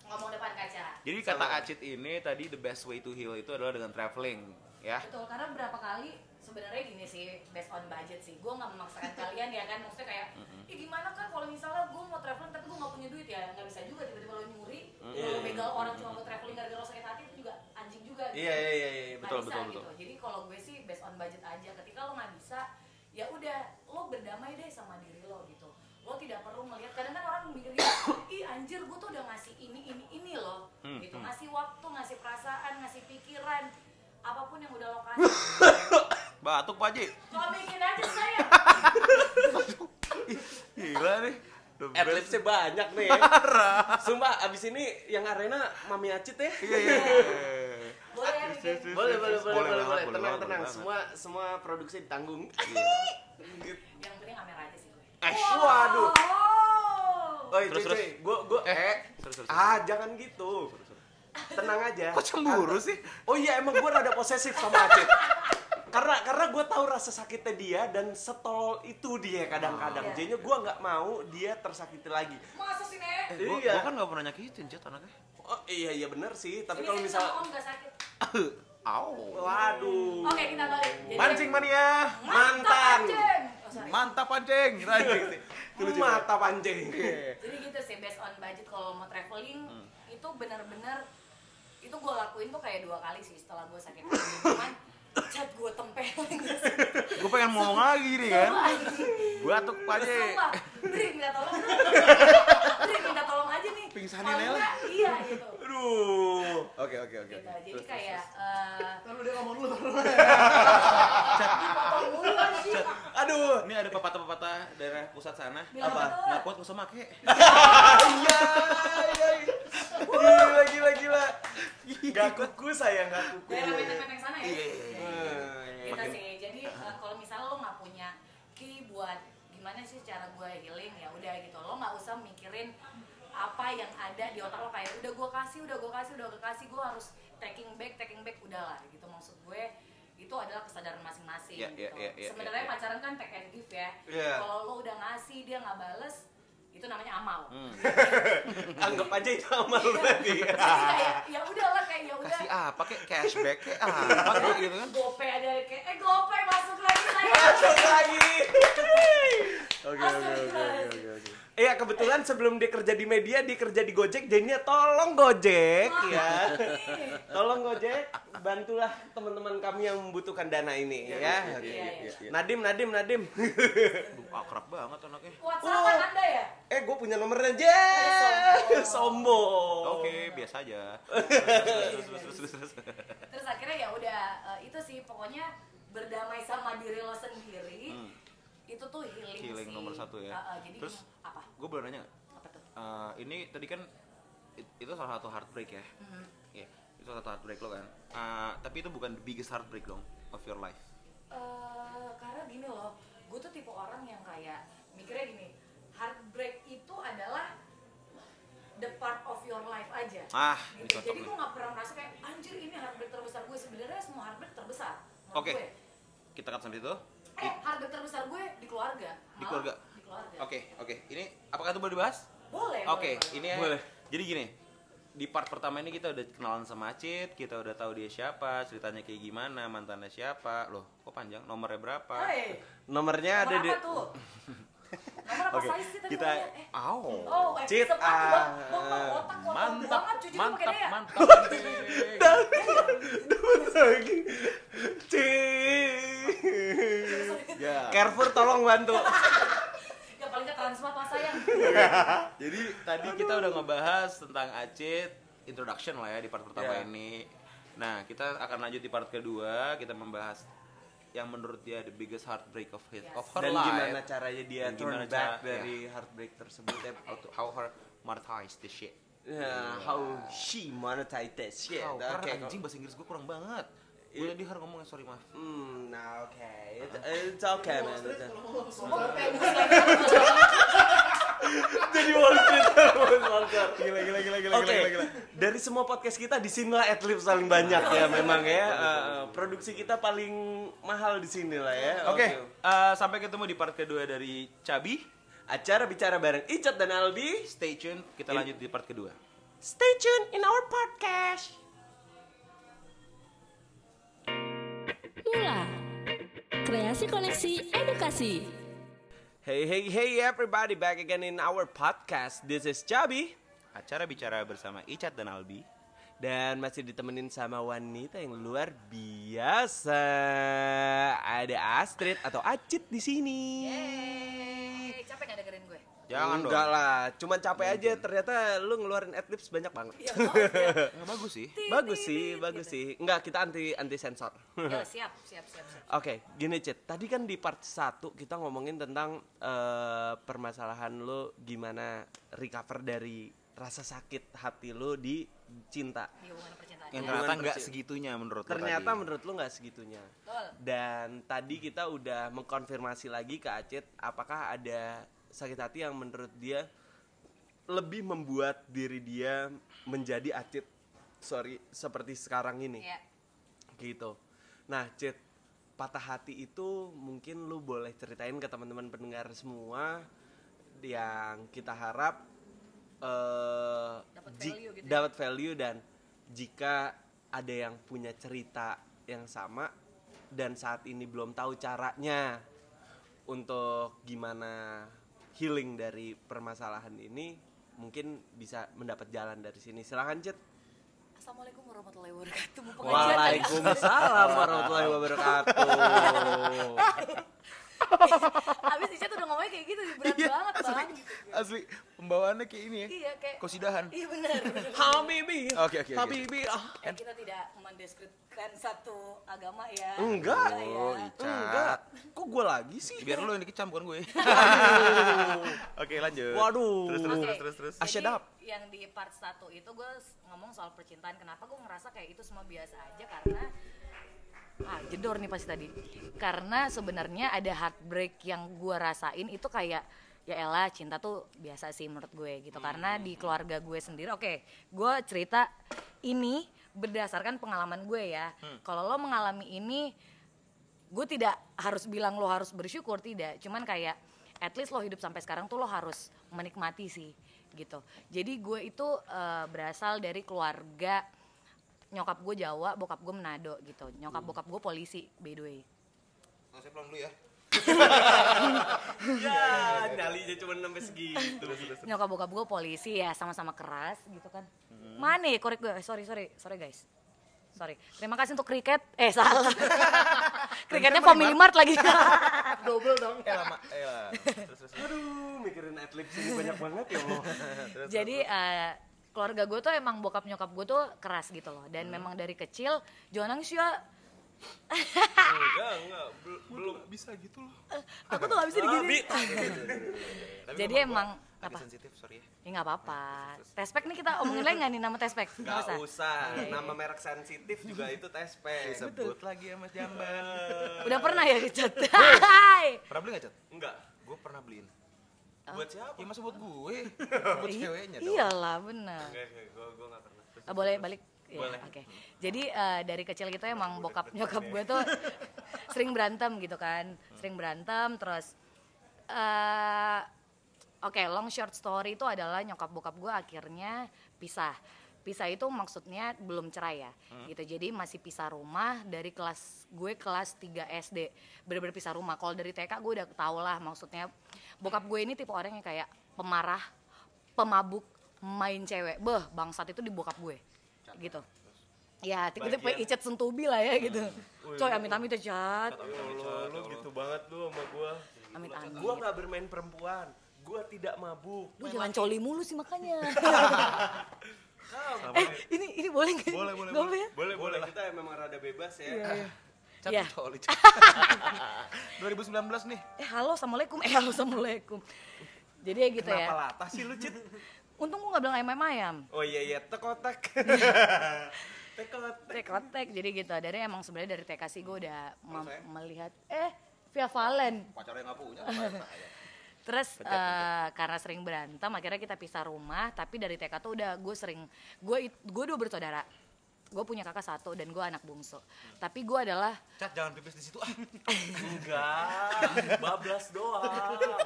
Ngomong depan kaca. Jadi kata Acit ini tadi the best way to heal itu adalah dengan traveling, ya. Betul, karena berapa kali sebenarnya gini sih based on budget sih gue nggak memaksakan kalian ya kan maksudnya kayak Ih, gimana kan kalau misalnya gue mau traveling tapi gue nggak punya duit ya nggak bisa juga tiba-tiba lo nyuri lo begal orang cuma buat traveling gara-gara lo sakit hati itu juga anjing juga gitu. Iya iya iya iya betul bisa betul gitu. betul. jadi kalau gue sih based on budget aja ketika lo nggak bisa ya udah lo berdamai deh sama Batuk Pak Haji. lo bikin aja saya [laughs] Gila nih. Adlibsnya banyak nih. Sumpah abis ini yang arena Mami Acit ya. Iya iya. iya. boleh Boleh, boleh, boleh, boleh, boleh. Tenang, tenang. Semua semua produksi ditanggung. yang penting kamera aja sih gue Eh, waduh. oh Oi, Terus, cuy, terus. cuy. Gua gua Eh, eh, terus, terus. ah jangan gitu. Tenang aja. Kok cemburu sih? Oh iya emang gue rada posesif sama Acit. [laughs] karena karena gue tahu rasa sakitnya dia dan setol itu dia kadang-kadang. Iya. Jadinya gue nggak mau dia tersakiti lagi. masa sih nek Gua, Iya. gua kan gak pernah nyakitin Jet anaknya. Oh iya iya bener sih. Tapi kalau sih misal, om gak sakit [coughs] Au. waduh, oke kita balik Jadi- Pancing mania. Mantan. anjing. oh. Mantap pancing. Anjing. mata pancing. [laughs] jadi gitu sih based on budget kalau mau traveling Hmm. itu benar-benar itu gue lakuin tuh kayak dua kali sih setelah gue sakit cuman cat gue tempelin [laughs] Gue pengen ngomong lagi nih kan. Batuk Pak Haji. Sumpah, Dri minta tolong [laughs] Dri minta tolong aja nih Pingsanin Nela. enggak, iya gitu Aduh. Oke oke oke. gitu jadi kayak eh Lalu dia ngomong dulu. dipotong mulu anjing Aduh. Ini ada pepatah-pepatah daerah pusat sana. Bilang Apa? betul. Nggak kuat gak usah make. Iya. iya. Gila gila gila. Gak kuku saya gak kuku. daerah peteng-peteng sana ya Iya, iya. gitu Makin- sih jadi eh, kalau misalnya lo nggak punya key buat gimana sih cara gue healing ya udah gitu lo nggak usah mikirin apa yang ada di otak lo kayak udah gue kasih udah gue kasih udah gue kasih gue harus taking back taking back udahlah gitu maksud gue itu adalah kesadaran masing-masing Iya, iya, gitu. iya, iya, sebenarnya iya. pacaran kan take and give ya Iya. kalau lo udah ngasih dia nggak bales itu namanya amal Hmm. [laughs] Anggap aja itu amal berarti. jadi kayak ya udahlah kayak ya udah Kasih apa kek cashback apa kek gitu kan. gope ada kayak eh gope masuk lagi saya Masuk lagi. [laughs] Oke Astagfirullahaladzim. Iya kebetulan sebelum dia kerja di media dia kerja di Gojek jadinya tolong Gojek ya. Tolong Gojek bantulah teman-teman kami yang membutuhkan dana ini ya. Iya, Oke. iya. Nadim Nadim Nadim. Aduh, akrab banget anaknya. WhatsApp kan anda ya eh gue punya nomornya Je. Sombong. Oke, biasa aja. Terus terus terus terus terus. terus akhirnya ya udah eh, itu sih pokoknya berdamai sama diri lo sendiri. Itu tuh healing, Healing sih. nomor satu ya. Eh, eh, jadi Terus- apa Gue boleh nanya apa tuh Eh, ini tadi kan it- itu salah satu heartbreak ya. Mhm. Iya, itu salah satu heartbreak lo kan. Eh, tapi itu bukan the biggest heartbreak dong of your life. Eh, karena gini loh gue tuh tipe orang yang kayak mikirnya gini heartbreak itu adalah the part of your life aja Ah, gitu. jadi gue nggak pernah merasa kayak anjir ini heartbreak terbesar gue sebenarnya semua heartbreak terbesar Oke. gue Kita cut sampai itu. Eh heartbreak terbesar gue di keluarga Di Malah keluarga. di keluarga Oke, oke. Ini apakah itu boleh dibahas? boleh Oke, boleh, ini ya. Boleh. Jadi gini, di part pertama ini kita udah kenalan sama Acit, kita udah tahu dia siapa, ceritanya kayak gimana, mantannya siapa. Loh, kok panjang? Nomornya berapa? Hey, Nomornya ada nomor di apa tuh? [laughs] Nomor apa Oke, size sih tadi kita-? Eh. Oh, eh, Cit, sepatu ah. bang, bang, bang, otak kotor Mantap, banget cuci pakai mantap, dia. mantap. [laughs] anjing. lagi. Ya. Carrefour tolong bantu. [laughs] Ya paling ke transmart lah sayang. Jadi tadi kita udah ngebahas tentang Acit, introduction lah ya di part pertama Ya. ini. Nah, kita akan lanjut di part kedua, kita membahas yang menurut dia the biggest heartbreak of his Yes. of her Dan life. gimana caranya dia Dan turn back cara- dari heartbreak tersebut how to how her monetize the shit. Ya, how she monetize that shit. How, Oke, karena anjing bahasa Inggris gue kurang banget. Gue tadi harus ngomongnya sorry maaf. Hmm, nah oke. It- It's okay, man. It's okay. [laughs] Jadi Wall Street sponsor. Gila gila gila gila Oke, dari semua podcast kita di sinilah adlibs paling banyak ya memang ya. Uh, produksi kita paling mahal di sini lah ya. Oke, eh, sampai ketemu di part kedua dari Cabi. Acara bicara bareng Icat dan Albi. Stay tune, kita lanjut di part kedua. Stay tuned in our podcast. Mula Kreasi Koneksi Edukasi. Hey hey hey everybody back again in our podcast. This is Chabi Acara bicara bersama Icat dan Albi. dan masih ditemenin sama wanita yang luar biasa. Ada Astrid atau Acit di sini. Yeay, capek gak dengerin gue? Jangan Enggak dong. lah, cuman capek aja ternyata lu ngeluarin adlibs banyak banget. Ya, maaf ya. Bagus sih. bagus sih, bagus sih. Enggak, kita anti anti sensor. Ya, [laughs] siap, siap, siap, siap. Oke, gini Cit. Tadi kan di part 1 kita ngomongin tentang eh, permasalahan lo gimana recover dari rasa sakit hati lo di cinta. Di hubungan percintaan. Yang Ya. ternyata Hubungan nggak percaya. segitunya menurut Ternyata tadi. menurut lo nggak segitunya. Betul. Dan tadi kita udah mengkonfirmasi lagi ke Acit apakah ada sakit hati yang menurut dia lebih membuat diri dia menjadi Acit sorry seperti sekarang ini Ya. gitu. Nah, Cit, patah hati itu mungkin lu boleh ceritain ke teman-teman pendengar semua yang kita harap eh Dapat value gitu ya. dapat value dan jika ada yang punya cerita yang sama dan saat ini belum tahu caranya untuk gimana healing dari permasalahan ini mungkin bisa mendapat jalan dari sini. Silahkan Cit. Assalamualaikum warahmatullahi wabarakatuh. Waalaikumsalam warahmatullahi wabarakatuh. [laughs] [laughs] Habis Ica tuh udah ngomongnya kayak gitu, berat Iya, banget asli, bang. asli pembawaannya kayak ini ya. Iya kayak. Kosidahan. Iya benar. [laughs] Habibi. Oke, oke. Habibi. ah. Eh, kita tidak mendeskripsikan satu agama ya. Enggak. ya. Oh, Icat. Enggak. Kok gue lagi sih? Biar lu yang dikecam bukan gue. [laughs] Oke, lanjut. Waduh. Terus terus Oke, terus terus terus. jadi Asyadap. yang di part 1 itu gue ngomong soal percintaan kenapa gue ngerasa kayak itu semua biasa aja karena ah jedor nih pasti tadi. Karena sebenarnya ada heartbreak yang gue rasain itu kayak ya elah cinta tuh biasa sih menurut gue gitu. Karena di keluarga gue sendiri oke gue cerita ini berdasarkan pengalaman gue ya. Kalau lo mengalami ini gue tidak harus bilang lo harus bersyukur tidak. Cuman kayak at least lo hidup sampai sekarang tuh lo harus menikmati sih gitu. Jadi gue itu eh, berasal dari keluarga nyokap gue Jawa bokap gue Manado gitu. Nyokap bokap gue polisi by the way. Oh, saya pulang dulu ya. [laughs] Ya, nyalinya cuma sampai segitu. nyokap bokap gue polisi ya sama-sama keras gitu kan. Mana ya korek gue Eh, sorry sorry sorry guys. Sorry. Terima kasih untuk kriket eh salah. Kriketnya Family Mart lagi. [laughs] Double dong. Eh lama. Eh lah. [laughs] Terus terus. terus. Aduh, mikirin adlibs ini banyak banget ya Allah. jadi eh, keluarga gue tuh emang bokap nyokap gue tuh keras gitu loh dan memang dari kecil jangan nangis ya Enggak, enggak. Bel- Belum Bisa gitu loh. aku tuh gak bisa digini [laughs] Tapi Jadi emang gua apa? Sensitif, sorry ya. ya nggak apa-apa tespek nih kita omongin lagi nggak nih nama tespek nggak Gak usah usah. Iya, iya. Nama merek sensitif juga itu tespek. Sebut lagi ya Mas Jamban. udah pernah ya Cat [laughs] Hai. Pernah beli nggak, Cat? Enggak. Gue pernah beliin. Buat siapa? Ya masa buat gue. [laughs] buat Iya, ceweknya dong. iyalah benar Enggak, enggak. Gue gue enggak pernah. Terus- Ah, boleh balik Ya, oke jadi eh, dari kecil gitu emang bokap [laughs] nyokap gue tuh sering berantem gitu kan sering berantem terus eh oke long short story itu adalah nyokap bokap gue akhirnya pisah pisah itu maksudnya belum cerai ya gitu. Jadi masih pisah rumah dari kelas gue kelas 3 SD bener-bener pisah rumah. Kalau dari TK gue udah tau lah maksudnya. Bokap gue ini tipe orang yang kayak pemarah pemabuk main cewek. Beh bangsat itu di bokap gue gitu. Ya tipe-tipe icet sentubi lah ya gitu. Coy amit-amit cat Ya Allah, lu gitu banget lu sama gua. amit-amit. Gua nggak bermain perempuan. Gua tidak mabuk. lu jangan coli mulu sih makanya [laughs] Kamu. eh ini ini boleh nggak Boleh, boleh, Nggak ya Boleh, boleh. Kita memang rada bebas ya. Cat Iya. coli, Cat. 2019 nih. eh halo assalamualaikum eh halo assalamualaikum jadi ya gitu Kenapa ya latah sih lu, Cit? [laughs] untung gua nggak bilang ayam ayam ayam Oh iya iya, tekotak. tekotak. Tek kontak jadi gitu dari emang sebenarnya dari TK sih gue udah melihat eh via Valen Pacarnya nggak punya. [laughs] terus eh, karena sering berantem akhirnya kita pisah rumah tapi dari TK tuh udah gue sering gue gue dua bersaudara gue punya kakak satu dan gue anak bungsu tapi gue adalah Cat jangan pipis di situ. Ah. Enggak, bablas doang.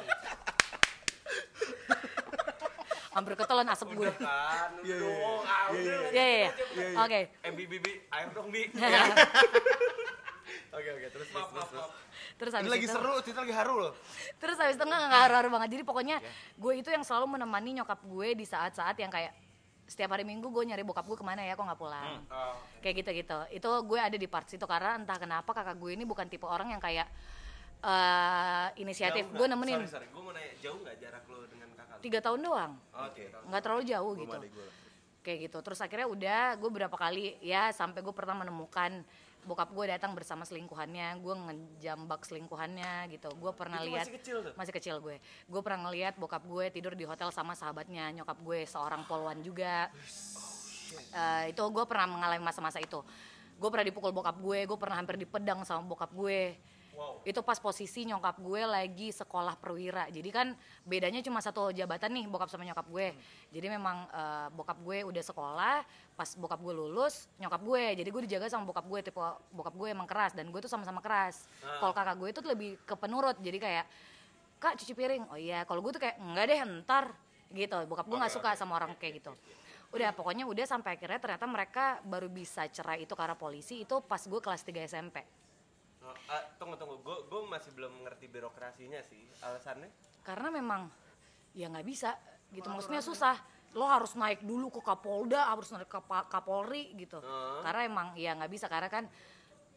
hampir ketelan asap gue Kan, udah dong. Udah. Iya iya iya. Oke. Eh, Bi, Bi, air dong, Bi. [laughs] Oke oke. Terus terus terus. terus. terus Ini habis lagi itu seru, cerita lagi haru loh. terus habis itu nggak nggak haru-haru banget. Jadi pokoknya gue itu yang selalu menemani nyokap gue di saat-saat yang kayak setiap hari minggu gue nyari bokap gue ke mana ya kok nggak pulang. Oh, kayak gitu gitu itu gue ada di part situ karena entah kenapa kakak gue ini bukan tipe orang yang kayak eh inisiatif. Gue nemenin. Sorry, sorry. Gue mau nanya, jauh nggak jarak lo dengan kakak lo? tiga tahun doang. Oke. nggak terlalu jauh gitu. kayak gitu. Terus akhirnya udah gue berapa kali ya sampai gue pernah menemukan bokap gue datang bersama selingkuhannya gue ngejambak selingkuhannya gitu. Gue pernah Itu lihat masih kecil tuh? masih kecil gue. Gue pernah ngeliat bokap gue tidur di hotel sama sahabatnya nyokap gue seorang polwan juga. Eh, itu gue pernah mengalami masa-masa itu. Gue pernah dipukul bokap gue gue pernah hampir dipedang sama bokap gue itu pas posisi nyokap gue lagi sekolah perwira. Jadi kan bedanya cuma satu jabatan nih bokap sama nyokap gue. Jadi memang eh, bokap gue udah sekolah pas bokap gue lulus nyokap gue. Jadi gue dijaga sama bokap gue tipe bokap gue emang keras dan gue tuh sama-sama keras. Kalau kakak gue itu lebih ke penurut jadi kayak kak cuci piring. Oh iya kalau gue tuh kayak enggak deh ntar gitu bokap gue nggak suka sama orang kayak gitu. Udah pokoknya udah sampai akhirnya ternyata mereka baru bisa cerai itu karena polisi itu pas gue kelas 3 SMP Ah, tunggu tunggu, gue gue masih belum mengerti birokrasinya sih. Alasannya? karena memang ya nggak bisa. Gitu maksudnya susah. Lo harus naik dulu ke Kapolda harus naik ke Kapolri gitu. Karena emang ya nggak bisa. Karena kan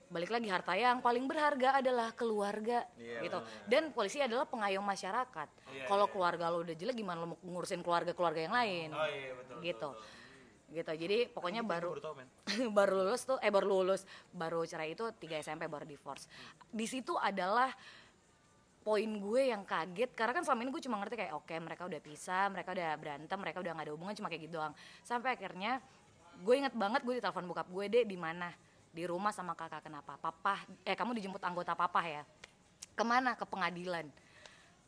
balik lagi harta yang paling berharga adalah keluarga gitu. dan polisi adalah pengayom masyarakat. Kalau keluarga lo udah jelek gimana lo mau ngurusin keluarga keluarga yang lain? Oh iya betul. gitu gitu. Jadi pokoknya baru baru men. [laughs] baru lulus tuh eh baru lulus baru cerai itu 3 SMP baru divorce. Di situ adalah poin gue yang kaget karena kan selama ini gue cuma ngerti kayak oke mereka udah pisah mereka udah berantem mereka udah gak ada hubungan cuma kayak gitu doang. Sampai akhirnya gue inget banget gue ditelepon bokap gue deh di mana? Di rumah sama kakak kenapa? Papa. Eh kamu dijemput anggota papa ya? Ke mana? Ke pengadilan.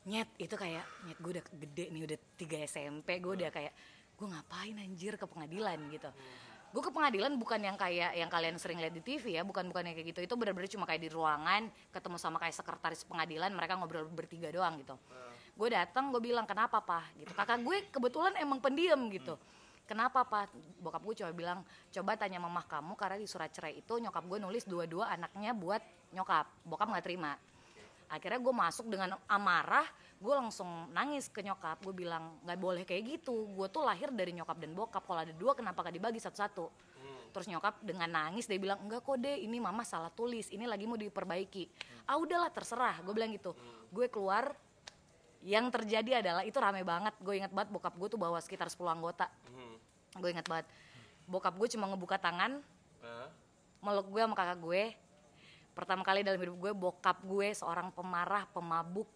Nyet itu kayak nyet gue udah gede nih udah 3 SMP gue udah kayak gue ngapain anjir ke pengadilan? Gitu. Gue ke pengadilan bukan yang kayak yang kalian sering lihat di TV ya bukan bukan yang kayak gitu. Itu benar-benar cuma kayak di ruangan ketemu sama kayak sekretaris pengadilan mereka ngobrol bertiga doang gitu. Gue datang gue bilang kenapa pak? Gitu. Kakak gue kebetulan emang pendiam gitu. Kenapa pak? Bokap gue coba bilang coba tanya mamah kamu karena di surat cerai itu nyokap gue nulis dua-dua anaknya buat nyokap. Bokap nggak terima. Akhirnya gue masuk dengan amarah gue langsung nangis ke nyokap. Gue bilang nggak boleh kayak gitu. Gue tuh lahir dari nyokap dan bokap. Kalau ada dua kenapa gak dibagi satu-satu? Terus nyokap dengan nangis dia bilang enggak kok deh ini mama salah tulis. Ini lagi mau diperbaiki. Ah udahlah terserah. Gue bilang gitu. Gue keluar. Yang terjadi adalah itu rame banget. Gue ingat banget bokap gue tuh bawa sekitar 10 anggota. Gue ingat banget. Bokap gue cuma ngebuka tangan Hah? meluk gue sama kakak gue pertama kali dalam hidup gue bokap gue seorang pemarah pemabuk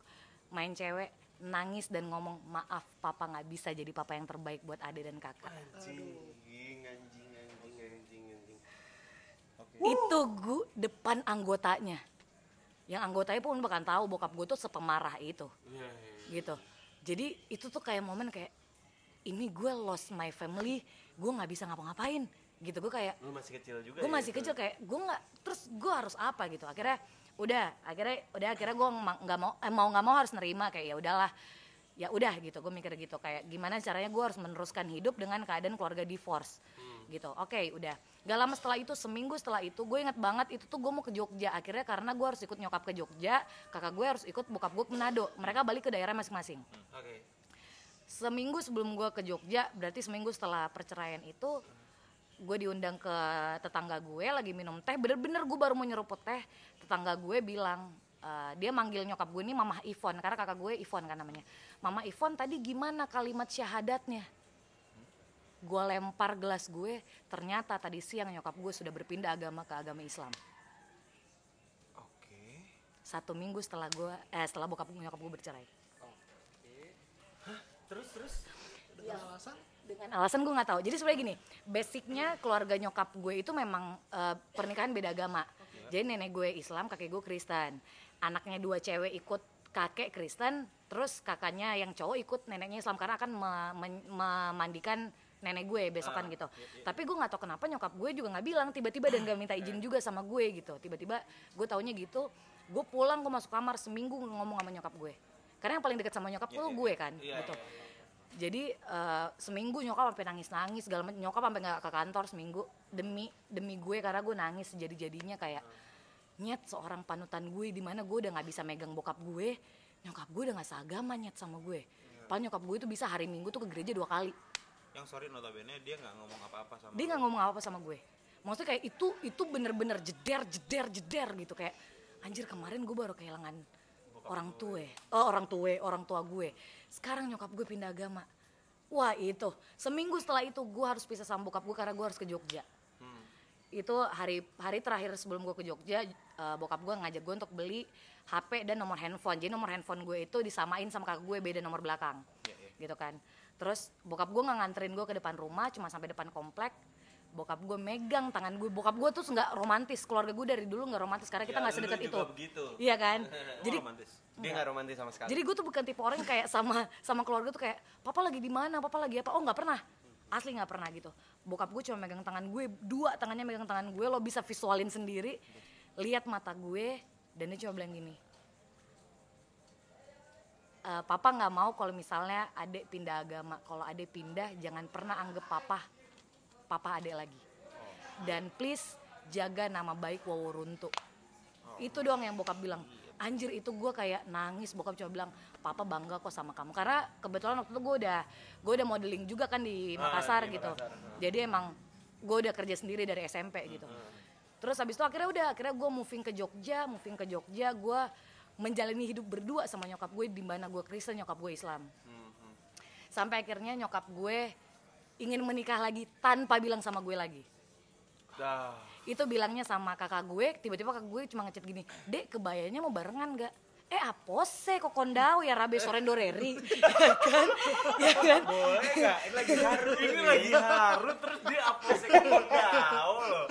main cewek nangis dan ngomong maaf papa nggak bisa jadi papa yang terbaik buat ade dan kakak. Anjing, anjing, anjing, anjing, anjing. itu gue depan anggotanya. Yang anggotanya pun bahkan tahu bokap gue tuh sepemarah itu. Iya, gitu. Jadi itu tuh kayak momen kayak ini gue lost my family gue nggak bisa ngapa-ngapain. Gitu gue kayak Lu masih kecil juga gue ya masih itu? kecil kayak gue nggak terus gue harus apa? Gitu. Akhirnya udah akhirnya udah akhirnya gue nggak mau eh, mau nggak mau harus nerima kayak ya udahlah. Ya udah gitu gue mikir gitu kayak gimana caranya gue harus meneruskan hidup dengan keadaan keluarga divorce gitu. Oke udah. Gak lama setelah itu seminggu setelah itu gue inget banget itu tuh gue mau ke Jogja. Akhirnya karena gue harus ikut nyokap ke Jogja kakak gue harus ikut bokap gue ke Manado. Mereka balik ke daerah masing-masing. Oke. seminggu sebelum gue ke Jogja berarti seminggu setelah perceraian itu gue diundang ke tetangga gue lagi minum teh. Bener-bener gue baru mau nyeruput teh tetangga gue bilang eh, dia manggil nyokap gue ini mamah Ivon karena kakak gue Ivon kan namanya. Mama Ivon tadi gimana kalimat syahadatnya? Gue lempar gelas gue ternyata tadi siang nyokap gue sudah berpindah agama ke agama Islam. Oke. satu minggu setelah gue eh setelah bokap nyokap gue bercerai. Terus terus. dengan alasan gue nggak tahu. Jadi sebenarnya gini basicnya keluarga nyokap gue itu memang eh, pernikahan beda agama jadi nenek gue Islam kakek gue Kristen. Anaknya dua cewek ikut kakek Kristen terus kakaknya yang cowok ikut neneknya Islam. Karena akan memandikan nenek gue besokan gitu. tapi gue nggak tahu kenapa nyokap gue juga nggak bilang tiba-tiba dan gak minta izin juga sama gue gitu. Tiba-tiba gue taunya gitu gue pulang gue masuk kamar seminggu ngomong sama nyokap gue. Karena yang paling dekat sama nyokap tuh gue kan gitu jadi eh, seminggu nyokap sampai nangis nangis segala macam nyokap sampai nggak ke kantor seminggu demi demi gue karena gue nangis sejadi jadinya kayak nyet seorang panutan gue di mana gue udah nggak bisa megang bokap gue. Nyokap gue udah nggak seagama nyet sama gue. Padahal nyokap gue itu bisa hari minggu tuh ke gereja dua kali. Yang sorry notabene dia nggak ngomong apa-apa sama dia nggak ngomong apa-apa sama gue. Maksudnya kayak itu itu bener-bener jeder jeder jeder gitu. Kayak anjir kemarin gue baru kehilangan orang tua. Oh orang tua orang tua gue. Sekarang nyokap gue pindah agama. Wah itu. Seminggu setelah itu gue harus pisah sama bokap gue karena gue harus ke Jogja. Itu hari hari terakhir sebelum gue ke Jogja eh, bokap gue ngajak gue untuk beli HP dan nomor handphone. Jadi nomor handphone gue itu disamain sama kakak gue beda nomor belakang. Gitu kan. Terus bokap gue nggak nganterin gue ke depan rumah cuma sampai depan komplek bokap gue megang tangan gue bokap gue tuh nggak romantis. Keluarga gue dari dulu nggak romantis karena kita Ya, nggak lu sedekat itu. begitu. iya kan? [laughs] Jadi romantis. Dia nggak romantis sama sekali. jadi gue tuh bukan tipe orang yang kayak sama sama keluarga tuh kayak papa lagi di mana? Papa lagi apa? Oh nggak pernah. Asli nggak pernah gitu. Bokap gue cuma megang tangan gue dua tangannya megang tangan gue. Lo bisa visualin sendiri. Lihat mata gue dan dia cuma bilang gini "Eh, papa nggak mau kalau misalnya adek pindah agama. Kalau adek pindah jangan pernah anggap papa papa adek lagi. Dan please jaga nama baik Wawuruntu itu doang yang bokap bilang. Anjir itu gue kayak nangis. Bokap cuma bilang papa bangga kok sama kamu. Karena kebetulan waktu itu gue udah gue udah modeling juga kan di Makassar gitu. Jadi emang gue udah kerja sendiri dari SMP gitu. Terus habis itu akhirnya udah akhirnya gue moving ke Jogja moving ke Jogja gue menjalani hidup berdua sama nyokap gue di mana gue Kristen nyokap gue Islam. Sampai akhirnya nyokap gue ingin menikah lagi tanpa bilang sama gue lagi Dah. itu bilangnya sama kakak gue tiba-tiba kakak gue cuma ngechat gini dek kebayanya mau barengan gak eh apose kok kondau ya rabe sorendoreri [laughs] [laughs] ya kan ya kan Boleh nggak? Ini lagi harut. Ini lagi harut terus dia sih kamu tahu loh.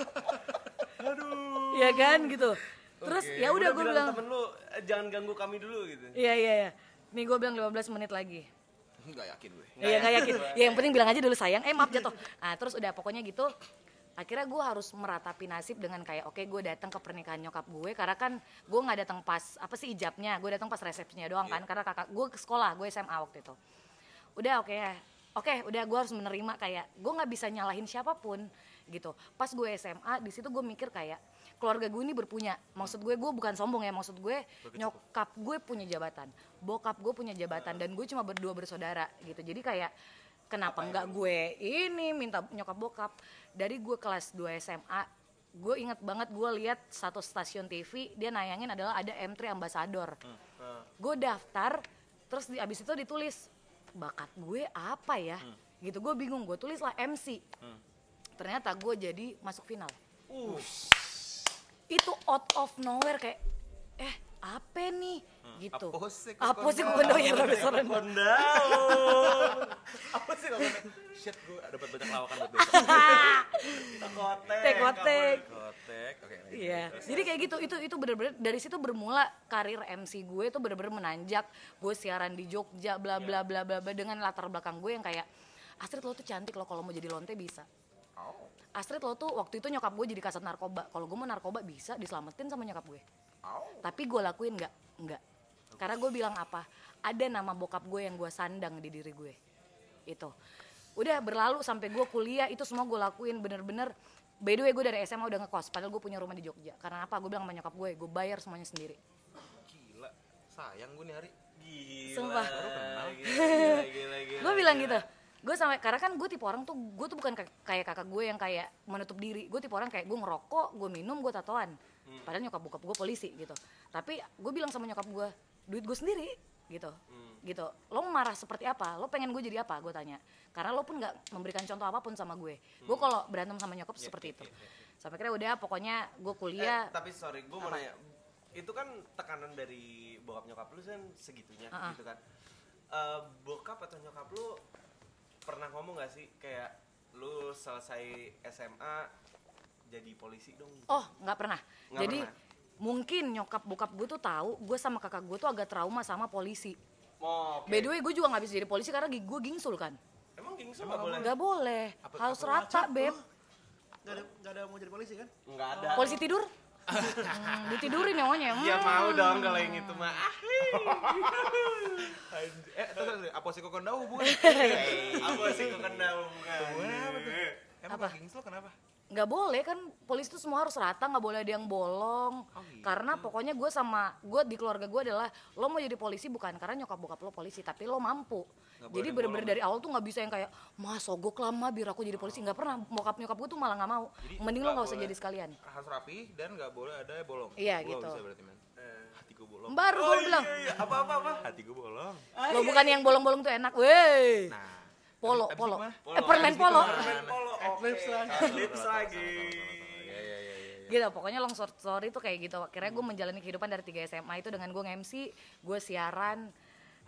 Aduh. ya kan gitu terus Oke, ya udah gue bilang temen lu "Eh, jangan ganggu kami dulu gitu. iya iya iya nih gue bilang 15 menit lagi Nggak yakin gue. Iya nggak yakin. Ya yang penting bilang aja dulu sayang. Eh maaf jatuh. Nah terus udah pokoknya gitu. Akhirnya gue harus meratapi nasib dengan kayak oke gue datang ke pernikahan nyokap gue karena kan gue nggak datang pas apa sih ijabnya gue datang pas resepsinya doang kan karena kakak gue ke sekolah gue SMA waktu itu udah oke oke udah gue harus menerima kayak gue nggak bisa nyalahin siapa pun gitu pas gue SMA di situ gue mikir kayak keluarga gue ini berpunya. Maksud gue gue bukan sombong ya. Maksud gue nyokap gue punya jabatan. Bokap gue punya jabatan. Dan gue cuma berdua bersaudara gitu. Jadi kayak kenapa nggak gue ini minta nyokap bokap? Dari gue kelas 2 SMA gue inget banget gue lihat satu stasiun TV dia nayangin adalah ada M3 Ambassador. Gue daftar terus di abis itu ditulis bakat gue apa ya? Gitu gue bingung gue tulis lah MC ternyata gue jadi masuk final itu out of nowhere kayak eh apa nih gitu Apa sih kok kok ya Soren? Apa sih kalau [laughs] Shit, gue dapat banyak lawakan buat besok. [laughs] Tekotek. Tekotek. Kotek. Oke. Iya, jadi kayak gitu itu itu bener-bener dari situ bermula karir MC gue itu bener-bener menanjak. Gue siaran di Jogja, bla bla bla bla bla dengan latar belakang gue yang kayak Astrid lo tuh cantik lo kalau mau jadi lonte bisa. Oh. Astrid lo tuh waktu itu nyokap gue jadi kasat narkoba. Kalau gue mau narkoba bisa diselamatin sama nyokap gue. Oh. Tapi gue lakuin nggak? Nggak. Karena gue bilang apa? Ada nama bokap gue yang gue sandang di diri gue. Itu. Udah berlalu sampai gue kuliah itu semua gue lakuin bener-bener. By the way gue dari SMA udah ngekos. Padahal gue punya rumah di Jogja. Karena apa? Gue bilang sama nyokap gue, gue bayar semuanya sendiri. Gila. Sayang gue nih hari. Gila. Sumpah. [laughs] Gila, gila, gila, gila. gue bilang gitu gue sampai karena kan gue tipe orang tuh gue tuh bukan kayak- kakak gue yang kayak menutup diri. Gue tipe orang kayak gue ngerokok gue minum gue tatoan. Padahal nyokap bokap gue polisi gitu. Tapi gue bilang sama nyokap gue duit gue sendiri gitu. Gitu. Lo marah seperti apa? Lo pengen gue jadi apa? gue tanya. Karena lo pun nggak memberikan contoh apa pun sama gue. Gue kalau berantem sama nyokap seperti itu. sampai kira udah pokoknya gue kuliah. Eh, tapi sorry, gue mau nanya. Itu kan tekanan dari bokap nyokap lu kan segitunya Ah, ah. gitu kan. Eh, bokap atau nyokap lu pernah ngomong gak sih kayak lu selesai SMA jadi polisi dong? Oh, nggak pernah. Nggak Jadi pernah. mungkin nyokap bokap gue tuh tahu gue sama kakak gue tuh agak trauma sama polisi. Oh, oke. By the way, gue juga nggak bisa jadi polisi karena gue gingsul kan. Emang gingsu gak boleh? Nggak boleh. Harus rata, beb. Gak ada, gak ada mau jadi polisi kan? Nggak ada. Polisi tidur? Hmm, ditidurin nyawanya. Ya Hmm. mau dong kalau yang itu mah. Ah, [laughs] Eh, terus apa sih kok kondau hubungan? [laughs] Apa sih kok kena hubungan? Tuh? Emang Apa? Gingslo kenapa? Nggak boleh kan polisi itu semua harus rata nggak boleh ada yang bolong. Oh, gitu. karena pokoknya gue sama gue di keluarga gue adalah lo mau jadi polisi bukan karena nyokap bokap lo polisi tapi lo mampu. Jadi bener-bener dari awal tuh nggak bisa yang kayak mah sogok lama biar aku jadi polisi. Nggak pernah bokap nyokap gue tuh malah nggak mau. Jadi mending lo nggak usah jadi sekalian. harus rapi dan nggak boleh ada bolong. Iya, gitu. bisa berarti hati gue bolong. Baru gue bilang. iya apa apa apa? Hati gue bolong. Lo bukan yang bolong-bolong tuh enak. Weh nah polo polo. itu mah? eh permen polo. Permen polo oke. Eclipse lagi. Iya iya iya gitu pokoknya long short story tuh kayak gitu. Akhirnya gue menjalani kehidupan dari 3 SMA itu dengan gue nge-MC gue siaran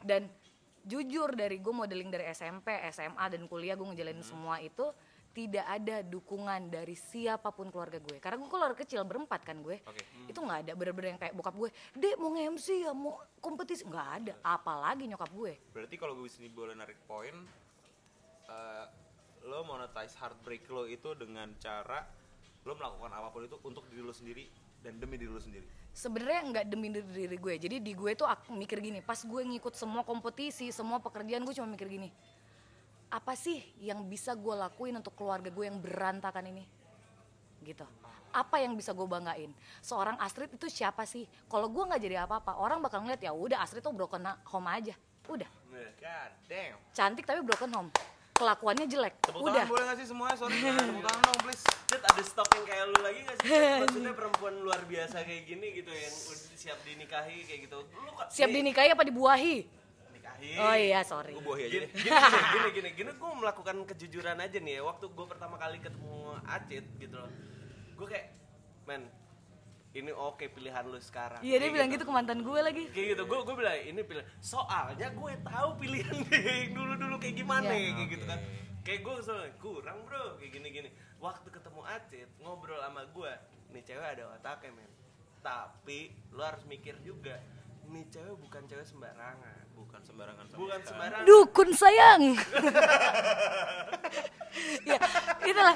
dan jujur dari gue modeling dari SMP SMA dan kuliah gue ngejalanin semua itu tidak ada dukungan dari siapa pun keluarga gue. Karena gue keluarga kecil berempat kan gue. Oke. itu nggak ada bener-bener yang kayak bokap gue dek mau nge-MC ya? Mau kompetisi? Nggak ada. Apalagi nyokap gue. Berarti kalau gue sini boleh narik poin, eh, lo monetize heartbreak lo itu dengan cara lo melakukan apa pun itu untuk diri lo sendiri dan demi diri lo sendiri. sebenarnya nggak demi diri, diri gue. Jadi di gue tuh aku mikir gini pas gue ngikut semua kompetisi semua pekerjaan gue cuma mikir gini apa sih yang bisa gue lakuin untuk keluarga gue yang berantakan ini? Gitu. Apa yang bisa gue banggain? Seorang Astrid itu siapa sih? Kalau gue nggak jadi apa-apa orang bakal ngeliat ya udah Astrid tuh broken home aja. Udah. God damn. cantik tapi broken home kelakuannya jelek Tepuk udah tangan boleh gak sih semuanya? Sorry, [laughs] tepuk tangan dong please. Cet ada stok yang kayak lu lagi gak sih? [laughs] Maksudnya perempuan luar biasa kayak gini gitu yang udah siap dinikahi kayak gitu. Lu kok siap nih, dinikahi apa dibuahi nikahi. oh iya sorry Gue buahi aja Gini, deh. [laughs] gini, gini, gini, gini, gini, gue melakukan kejujuran aja nih ya. Waktu gue pertama kali ketemu Acit gitu loh, gue kayak, men, ini oke pilihan lu sekarang. iya dia Kayak bilang gitu ke mantan gue lagi Kayak gitu, gue gue bilang ini pilihan. Soalnya gue tahu pilihan [laughs] dia yang dulu-dulu kayak gimana Iya. kayak gitu kan. Kayak gue soalnya kurang bro, kayak gini-gini. Waktu ketemu Acit, ngobrol sama gue, nih cewek ada otaknya men. Tapi lu harus mikir juga, nih cewek bukan cewek sembarangan. Bukan sembarangan sama Bukan sembarangan. dukun sayang. [laughs] Ya itulah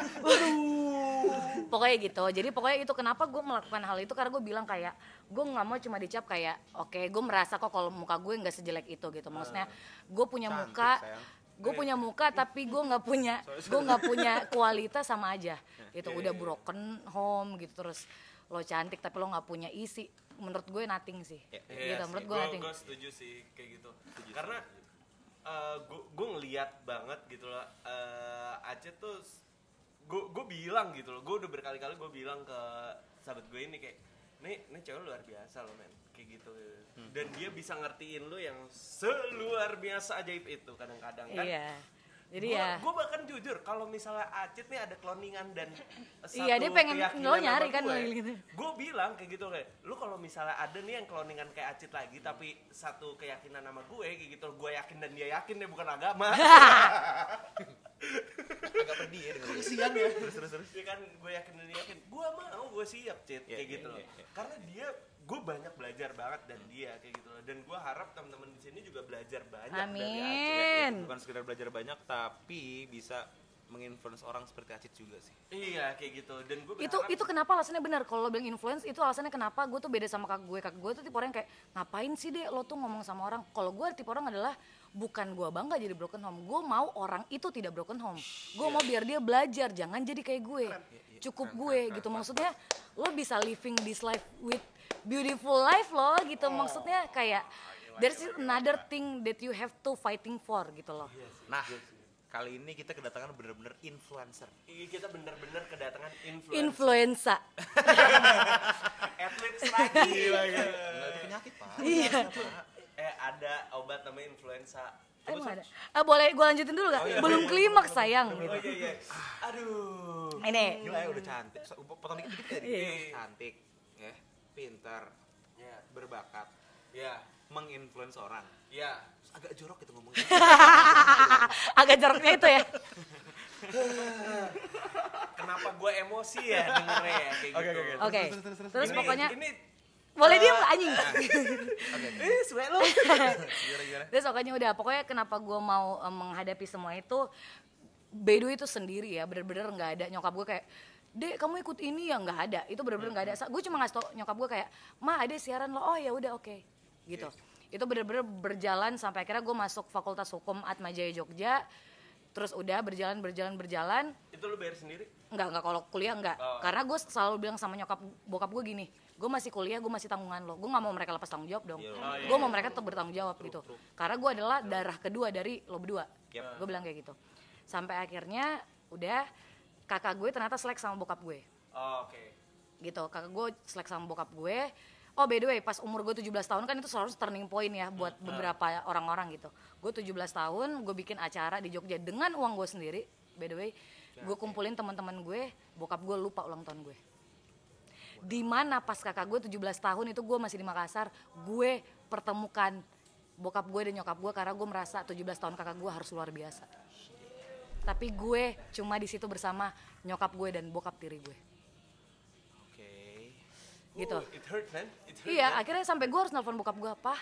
pokoknya gitu. Jadi pokoknya itu kenapa gue melakukan hal itu karena gue bilang kayak gue nggak mau cuma dicap kayak oke gue merasa kok kalau muka gue nggak sejelek itu gitu. Maksudnya gue punya Cantik, muka sayang. gue punya muka tapi gue nggak punya [laughs] gue nggak punya kualitas sama aja. Gitu udah broken home gitu terus lo cantik tapi lo nggak punya isi menurut gue nothing sih gitu menurut gue nothing gue setuju sih kayak gitu. Karena gue gue ngeliat banget gitu loh. Uh, Aceh tuh gue gue bilang gitu loh. Gue udah berkali-kali gue bilang ke sahabat gue ini kayak, nih nih cewek luar biasa loh men, kayak gitu. Dan dia bisa ngertiin lu yang seluar biasa ajaib itu kadang-kadang kan. iya jadi Gua- ya Gue bahkan jujur kalau misalnya Acit nih ada cloningan dan satu Iya, dia pengen- keyakinan lo nyari kan gue, lo gitu. Gue bilang kayak gitu kayak, lu kalau misalnya ada nih yang cloningan kayak Acit lagi tapi satu keyakinan sama gue kayak gitu, gue yakin dan dia yakin dia bukan agama. [laughs] Agak pedih ya dengan Kesian ya. Terus terus terus. ya kan gue yakin dan dia yakin, gue mau, gue siap Cit Iya, kayak iya, gitu loh. iya, iya. Karena dia gue banyak belajar banget dan dia kayak gitu loh. Dan gue harap teman-teman di sini juga belajar banyak dari Acit. amin. Bukan sekedar belajar banyak tapi bisa menginfluence orang seperti Acit juga sih. Iya kayak gitu. Dan gue itu itu kenapa alasannya benar? Kalau lo bilang influence itu alasannya kenapa gue tuh beda sama kakak gue. Kakak gue tuh tipe orang yang kayak ngapain sih deh lo tuh ngomong sama orang? Kalau gue tipe orang adalah bukan gue bangga jadi broken home gue mau orang itu tidak broken home. Gue mau biar dia belajar jangan jadi kayak gue. Cukup gue gitu. maksudnya lo bisa living this life with beautiful life lo gitu maksudnya kayak there's another thing that you have to fighting for gitu loh Nah, kali ini kita kedatangan bener-bener influencer. Iya, kita bener-bener kedatangan influencer. influenza [laughs] Athletes lagi. Itu penyakit, Pak. iya eh ada obat namanya influenza. Emang ada? Ah, boleh gue lanjutin dulu gak? Belum klimaks sayang Oh gitu. iya iya. Aduh. Ini Gila ya udah cantik. Potong dikit-dikit ya. Iya. Cantik, ya, pintar, Ya, berbakat, ya, menginfluence orang. ya. Terus agak jorok gitu ngomongnya. [laughs] agak joroknya itu ya. [laughs] Kenapa gue emosi ya dengernya ya kayak gitu. Oke. Terus Ini- pokoknya ini boleh diem nggak, anjing. [laughs] eh suwe gimana? Terus pokoknya udah, pokoknya kenapa gue mau eh, menghadapi semua itu Bedo itu sendiri ya, bener-bener nggak ada nyokap gue kayak Dek kamu ikut ini ya nggak ada, itu bener-bener nggak ada. Gue cuma ngasih tau nyokap gue kayak, ma ada siaran lo, oh ya udah oke, gitu. Itu bener-bener berjalan sampai akhirnya gue masuk Fakultas Hukum Atmajaya Jogja. terus udah berjalan berjalan berjalan Itu lu bayar sendiri? Enggak, enggak kalau kuliah enggak. Karena gue selalu bilang sama nyokap bokap gue gini, gue masih kuliah, gue masih tanggungan lo. Gue nggak mau mereka lepas tanggung jawab dong. gue mau mereka tetap bertanggung jawab gitu. Karena gue adalah darah kedua dari lo berdua. Gue bilang kayak gitu. Sampai akhirnya udah kakak gue ternyata selek sama bokap gue. Oh, oke. Gitu, kakak gue selek sama bokap gue. Oh by the way, pas umur gue 17 tahun kan itu selalu turning point ya buat beberapa orang-orang gitu. Gue 17 tahun, gue bikin acara di Jogja dengan uang gue sendiri. By the way, gue kumpulin teman-teman gue, bokap gue lupa ulang tahun gue. Di mana pas kakak gue 17 tahun itu gue masih di Makassar, gue pertemukan bokap gue dan nyokap gue karena gue merasa 17 tahun kakak gue harus luar biasa. Tapi gue cuma di situ bersama nyokap gue dan bokap tiri gue. Oke. Gitu. Oh, it hurt, man. It hurt. Iya, akhirnya sampai gue harus nelfon bokap gue, apa?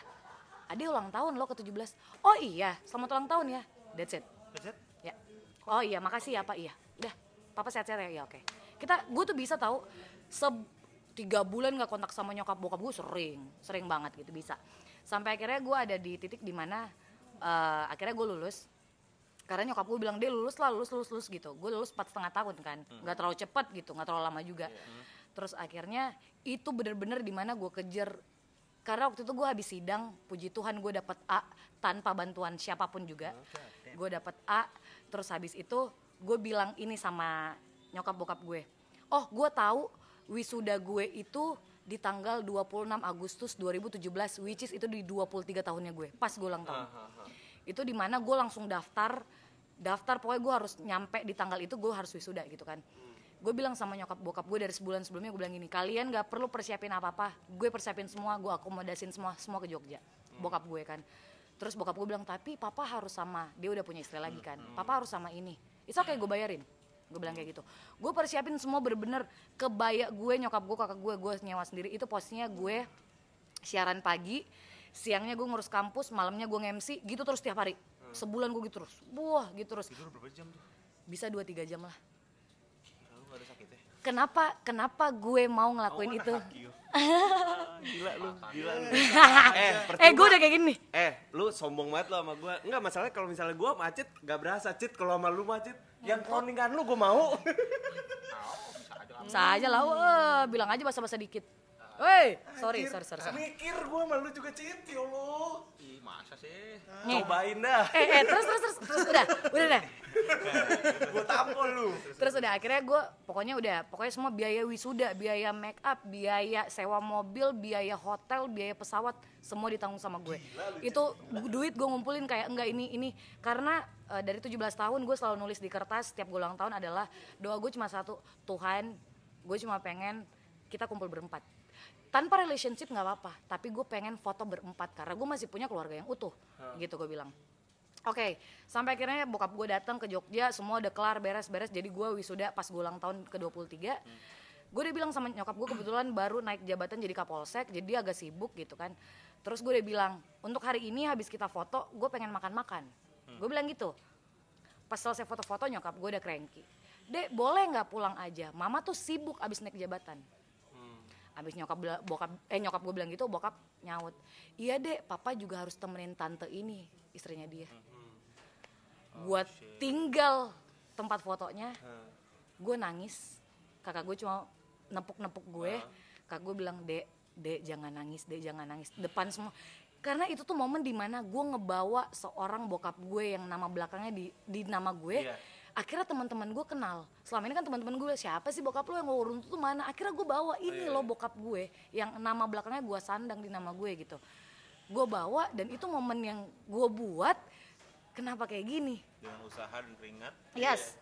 Adi ulang tahun lo ke 17. Oh iya, selamat ulang tahun ya. That's it. That's it? Ya. Oh iya, makasih ya Pak. Iya. Udah, Papa sehat-sehat ya. Iya, oke. Kita, gue tuh bisa tahu se tiga bulan gak kontak sama nyokap bokap gue sering, sering banget gitu bisa. Sampai akhirnya gue ada di titik di mana eh akhirnya gue lulus. Karena nyokap gue bilang dia lulus lah, lulus, lulus, lulus gitu. Gue lulus empat setengah tahun kan, nggak terlalu cepet gitu, nggak terlalu lama juga. Terus akhirnya itu bener-bener di mana gue kejar. Karena waktu itu gue habis sidang puji Tuhan gue dapet A tanpa bantuan siapa pun juga. Gue dapet A terus habis itu gue bilang ini sama nyokap bokap gue. Oh gue tahu wisuda gue itu di tanggal 26 Agustus 2017 which is itu di 23 tahunnya gue pas gue ulang tahun itu di mana gue langsung daftar daftar pokoknya gue harus nyampe di tanggal itu gue harus wisuda gitu kan. Gue bilang sama nyokap bokap gue dari sebulan sebelumnya gue bilang gini kalian gak perlu persiapin apa apa gue persiapin semua gue akomodasin semua semua ke Jogja. Bokap gue kan. Terus bokap gue bilang tapi papa harus sama dia udah punya istri lagi kan. Papa harus sama ini. Itu kayak gue bayarin. Gue bilang kayak gitu. Gue persiapin semua bener-bener kebaya gue nyokap gue kakak gue gue nyewa sendiri. Itu posisinya gue siaran pagi siangnya gue ngurus kampus malamnya gue nge-MC gitu terus tiap hari sebulan gue gitu terus wah gitu terus Tidur berapa jam tuh? bisa 2-3 jam lah gak ada sakit ya? kenapa kenapa gue mau ngelakuin itu [laughs] Gila lu, gila lu. [laughs] eh percuma. gue udah kayak gini Eh, lu sombong banget lu sama gua. Enggak, masalahnya kalau misalnya gua macet gak berasa, Cit. Kalau sama lu macet, yang cloningan lu gua mau. bisa aja lah bilang aja bahasa-bahasa dikit Woi, sorry, sorry, sorry, sorry. Mikir gua sama lu juga, Cit. Ya Allah. Ih, masa sih? Nih. Cobain dah. Eh, eh, terus, terus, terus, terus, udah, udah deh. [laughs] Gua tampol lu. Terus udah akhirnya gue pokoknya udah pokoknya semua biaya wisuda, biaya make up, biaya sewa mobil, biaya hotel, biaya pesawat semua ditanggung sama gue. Itu duit gue ngumpulin kayak enggak ini ini karena eh, dari 17 tahun gue selalu nulis di kertas setiap gue ulang tahun adalah doa gue cuma satu, Tuhan, gue cuma pengen kita kumpul berempat. Tanpa relationship nggak apa-apa, tapi gue pengen foto berempat karena gue masih punya keluarga yang utuh, gitu gue bilang. Oke, sampai akhirnya bokap gue datang ke Jogja, semua udah kelar beres-beres. Jadi gue wisuda pas gue ulang tahun ke 23. Gue udah bilang sama nyokap gue kebetulan baru naik jabatan jadi kapolsek, jadi agak sibuk gitu kan. Terus gue udah bilang, untuk hari ini habis kita foto, gue pengen makan-makan. Gue bilang gitu. Pas selesai foto-foto nyokap gue udah cranky. Dek, boleh nggak pulang aja? Mama tuh sibuk abis naik jabatan. Abis nyokap bokap eh nyokap gue bilang gitu, bokap nyaut. Iya dek, papa juga harus temenin tante ini, istrinya dia. Buat tinggal tempat fotonya, gue nangis. Kakak gue cuma nepuk-nepuk gue. Kakak gue bilang, dek, dek jangan nangis, dek jangan nangis. Depan semua. Karena itu tuh momen di mana gue ngebawa seorang bokap gue yang nama belakangnya di, di nama gue. Iya. Akhirnya teman-teman gue kenal. Selama ini kan teman-teman gue siapa sih bokap lo yang ngurun tuh mana? Akhirnya gue bawa ini loh bokap gue yang nama belakangnya gue sandang di nama gue gitu. Gue bawa dan itu momen yang gue buat. Kenapa kayak gini? Dengan usaha dan keringat. Yes.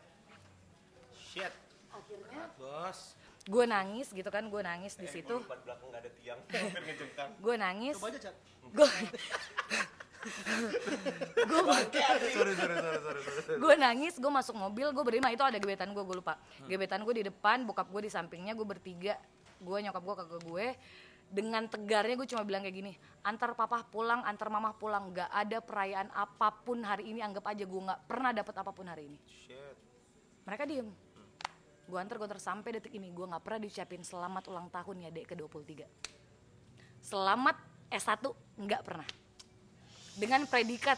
Shit. Akhirnya Bos. gue nangis gitu kan, gue nangis di situ. Depan belakang gak ada tiang. [laughs] Hampir ngejengkang. Gue nangis. Coba aja, Chat. [laughs] [laughs] Gue Sorry, sorry, sorry, sorry, sorry. gue nangis, gue masuk mobil, gue berlima itu ada gebetan gue, gue lupa. Gebetan gue di depan, bokap gue di sampingnya, gue bertiga, gue nyokap gue kakak gue. Dengan tegarnya gue cuma bilang kayak gini, antar papa pulang, antar mama pulang, gak ada perayaan apa pun hari ini, anggap aja gue nggak pernah dapet apa pun hari ini. Shit. Mereka diem. Gue antar, gue antar sampai detik ini, gue nggak pernah diucapin selamat ulang tahun ya dek ke 23. Selamat S1 nggak pernah. Dengan predikat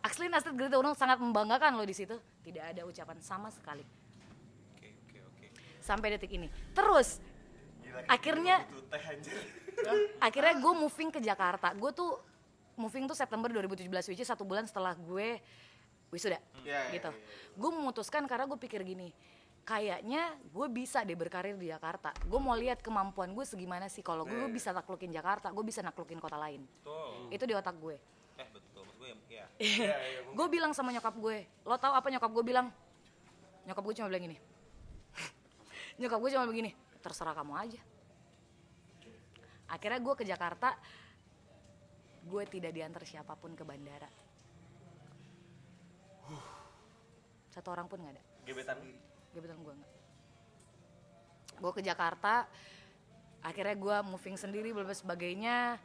Axlin Astrid Greta Unung sangat membanggakan lo di situ. Tidak ada ucapan sama sekali Oke, oke, oke. sampai detik ini. Terus akhirnya [laughs] akhirnya gue moving ke Jakarta. Gue tuh moving tuh September 2017 which is satu bulan setelah gue wisuda gitu. Gue memutuskan karena gue pikir gini, kayaknya gue bisa deh berkarir di Jakarta. Gue mau lihat kemampuan gue segimana sih kalau gue bisa naklukin Jakarta, gue bisa naklukin kota lain. Betul. Itu di otak gue. Eh, betul. Maksud gue [laughs] ya. gue bilang sama nyokap gue, lo tau apa nyokap gue bilang? Nyokap gue cuma bilang gini. [laughs] nyokap gue cuma begini, terserah kamu aja. Akhirnya gue ke Jakarta, gue tidak diantar siapa pun ke bandara. Satu orang pun nggak ada. Gebetan. Gebetan gue nggak. Gue ke Jakarta, akhirnya gue moving sendiri, belum sebagainya.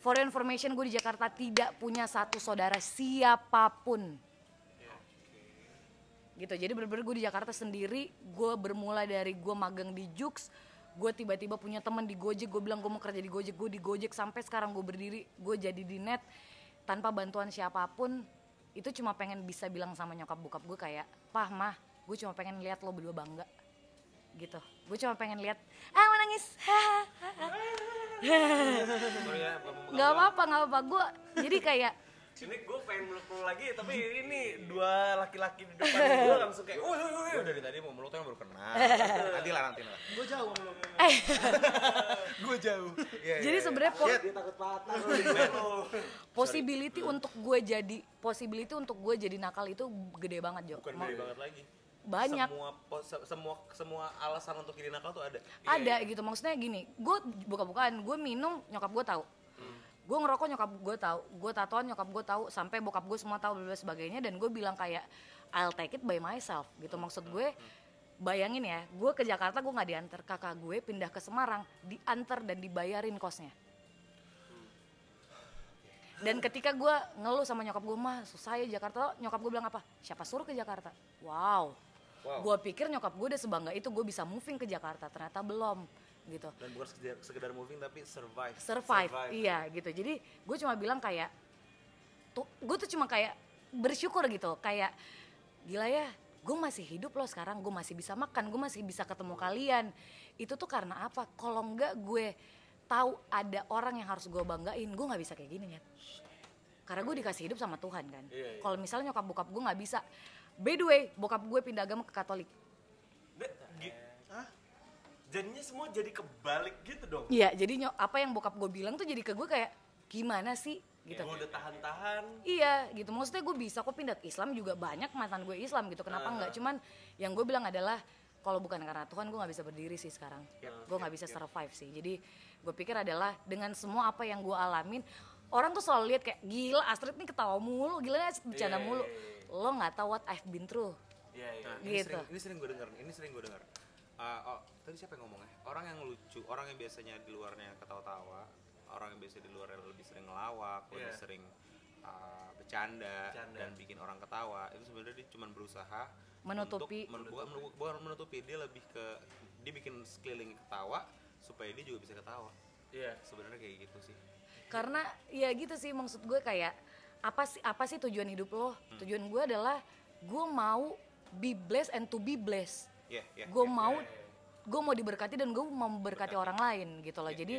For your information, gue di Jakarta tidak punya satu saudara siapa pun. Gitu, jadi bener-bener gue di Jakarta sendiri, gue bermula dari gue magang di Jux, gue tiba-tiba punya teman di Gojek, gue bilang gue mau kerja di Gojek, gue di Gojek sampai sekarang gue berdiri, gue jadi di net tanpa bantuan siapa pun. Itu cuma pengen bisa bilang sama nyokap bokap gue kayak, pah mah, gue cuma pengen lihat lo berdua bangga gitu. Gue cuma pengen lihat, ah mau nangis, ya, bukan mau nggak apa-apa nggak apa-apa. Gue jadi kayak Ini gue pengen meluk lu lagi, tapi ini dua laki-laki di depan gue [laughs] langsung kayak, woi. Gue dari tadi mau meluk tuh yang baru kenal. [laughs] Nanti lah nanti lah. Gue jauh sama lo. [laughs] Gue jauh. Iya, jadi sebenarnya po- Dia takut patah possibility untuk gue jadi possibility untuk gue jadi nakal itu gede banget Jo. bukan gede banget lagi. Banyak. Semua semua semua alasan untuk jadi nakal tuh ada. ada gitu maksudnya gini gue buka-bukaan gue minum nyokap gue tahu. Gue ngerokok nyokap gue tahu. Gue tatoan nyokap gue tahu. Sampai bokap gue semua tahu dan sebagainya. Dan gue bilang kayak I'll take it by myself. Gitu maksud gue bayangin ya gue ke Jakarta gue nggak diantar. Kakak gue pindah ke Semarang diantar dan dibayarin kosnya. Dan ketika gue ngeluh sama nyokap gue mah susah ya Jakarta. Nyokap gue bilang apa? Siapa suruh ke Jakarta? Wow, gue pikir nyokap gue udah sebangga itu gue bisa moving ke Jakarta. Ternyata belum gitu. Dan bukan sekedar, sekedar moving tapi survive. survive, iya gitu. Jadi gue cuma bilang kayak tuh gue tuh cuma kayak bersyukur gitu. Kayak gila ya gue masih hidup loh sekarang. Gue masih bisa makan gue masih bisa ketemu kalian. Itu tuh karena apa? Kalau enggak gue tahu ada orang yang harus gue banggain. Gue nggak bisa kayak gini ya karena gue dikasih hidup sama Tuhan kan. Kalau misalnya nyokap bokap gue nggak bisa by the way bokap gue pindah agama ke Katolik gi- Jadinya semua jadi kebalik gitu dong. iya jadi apa yang bokap gue bilang tuh jadi ke gue kayak gimana sih gitu Gue udah tahan-tahan. Iya gitu, maksudnya gue bisa kok pindah ke Islam juga banyak mantan gue Islam gitu, kenapa enggak? Cuman yang gue bilang adalah kalau bukan karena Tuhan gue nggak bisa berdiri sih sekarang, gue nggak bisa survive sih. Jadi gue pikir adalah dengan semua apa yang gue alamin, orang tuh selalu lihat kayak gila Astrid nih ketawa mulu, gila Astrid bercanda mulu. Lo nggak tahu what I've been through. Iya, iya. Nah, ini Gitu. sering, ini sering gue denger, ini sering gue denger. Ah, oh, tadi siapa yang ngomongnya? Orang yang lucu, orang yang biasanya di luarnya ketawa-tawa, orang yang biasa di luarnya lebih sering ngelawak, lebih Iya. sering ah, bercanda, Bercanda. dan bikin orang ketawa. Itu sebenarnya dia cuma berusaha Menutupi. untuk, men- bukan, bukan menutupi, dia lebih ke dia bikin sekeliling ketawa supaya dia juga bisa ketawa. Iya. Sebenarnya kayak gitu sih. Karena ya gitu sih maksud gue kayak apa sih apa sih tujuan hidup lo? Tujuan gue adalah gue mau be blessed and to be blessed. Iya, iya. gue mau gue mau diberkati dan gue mau memberkati orang lain gitu loh. Jadi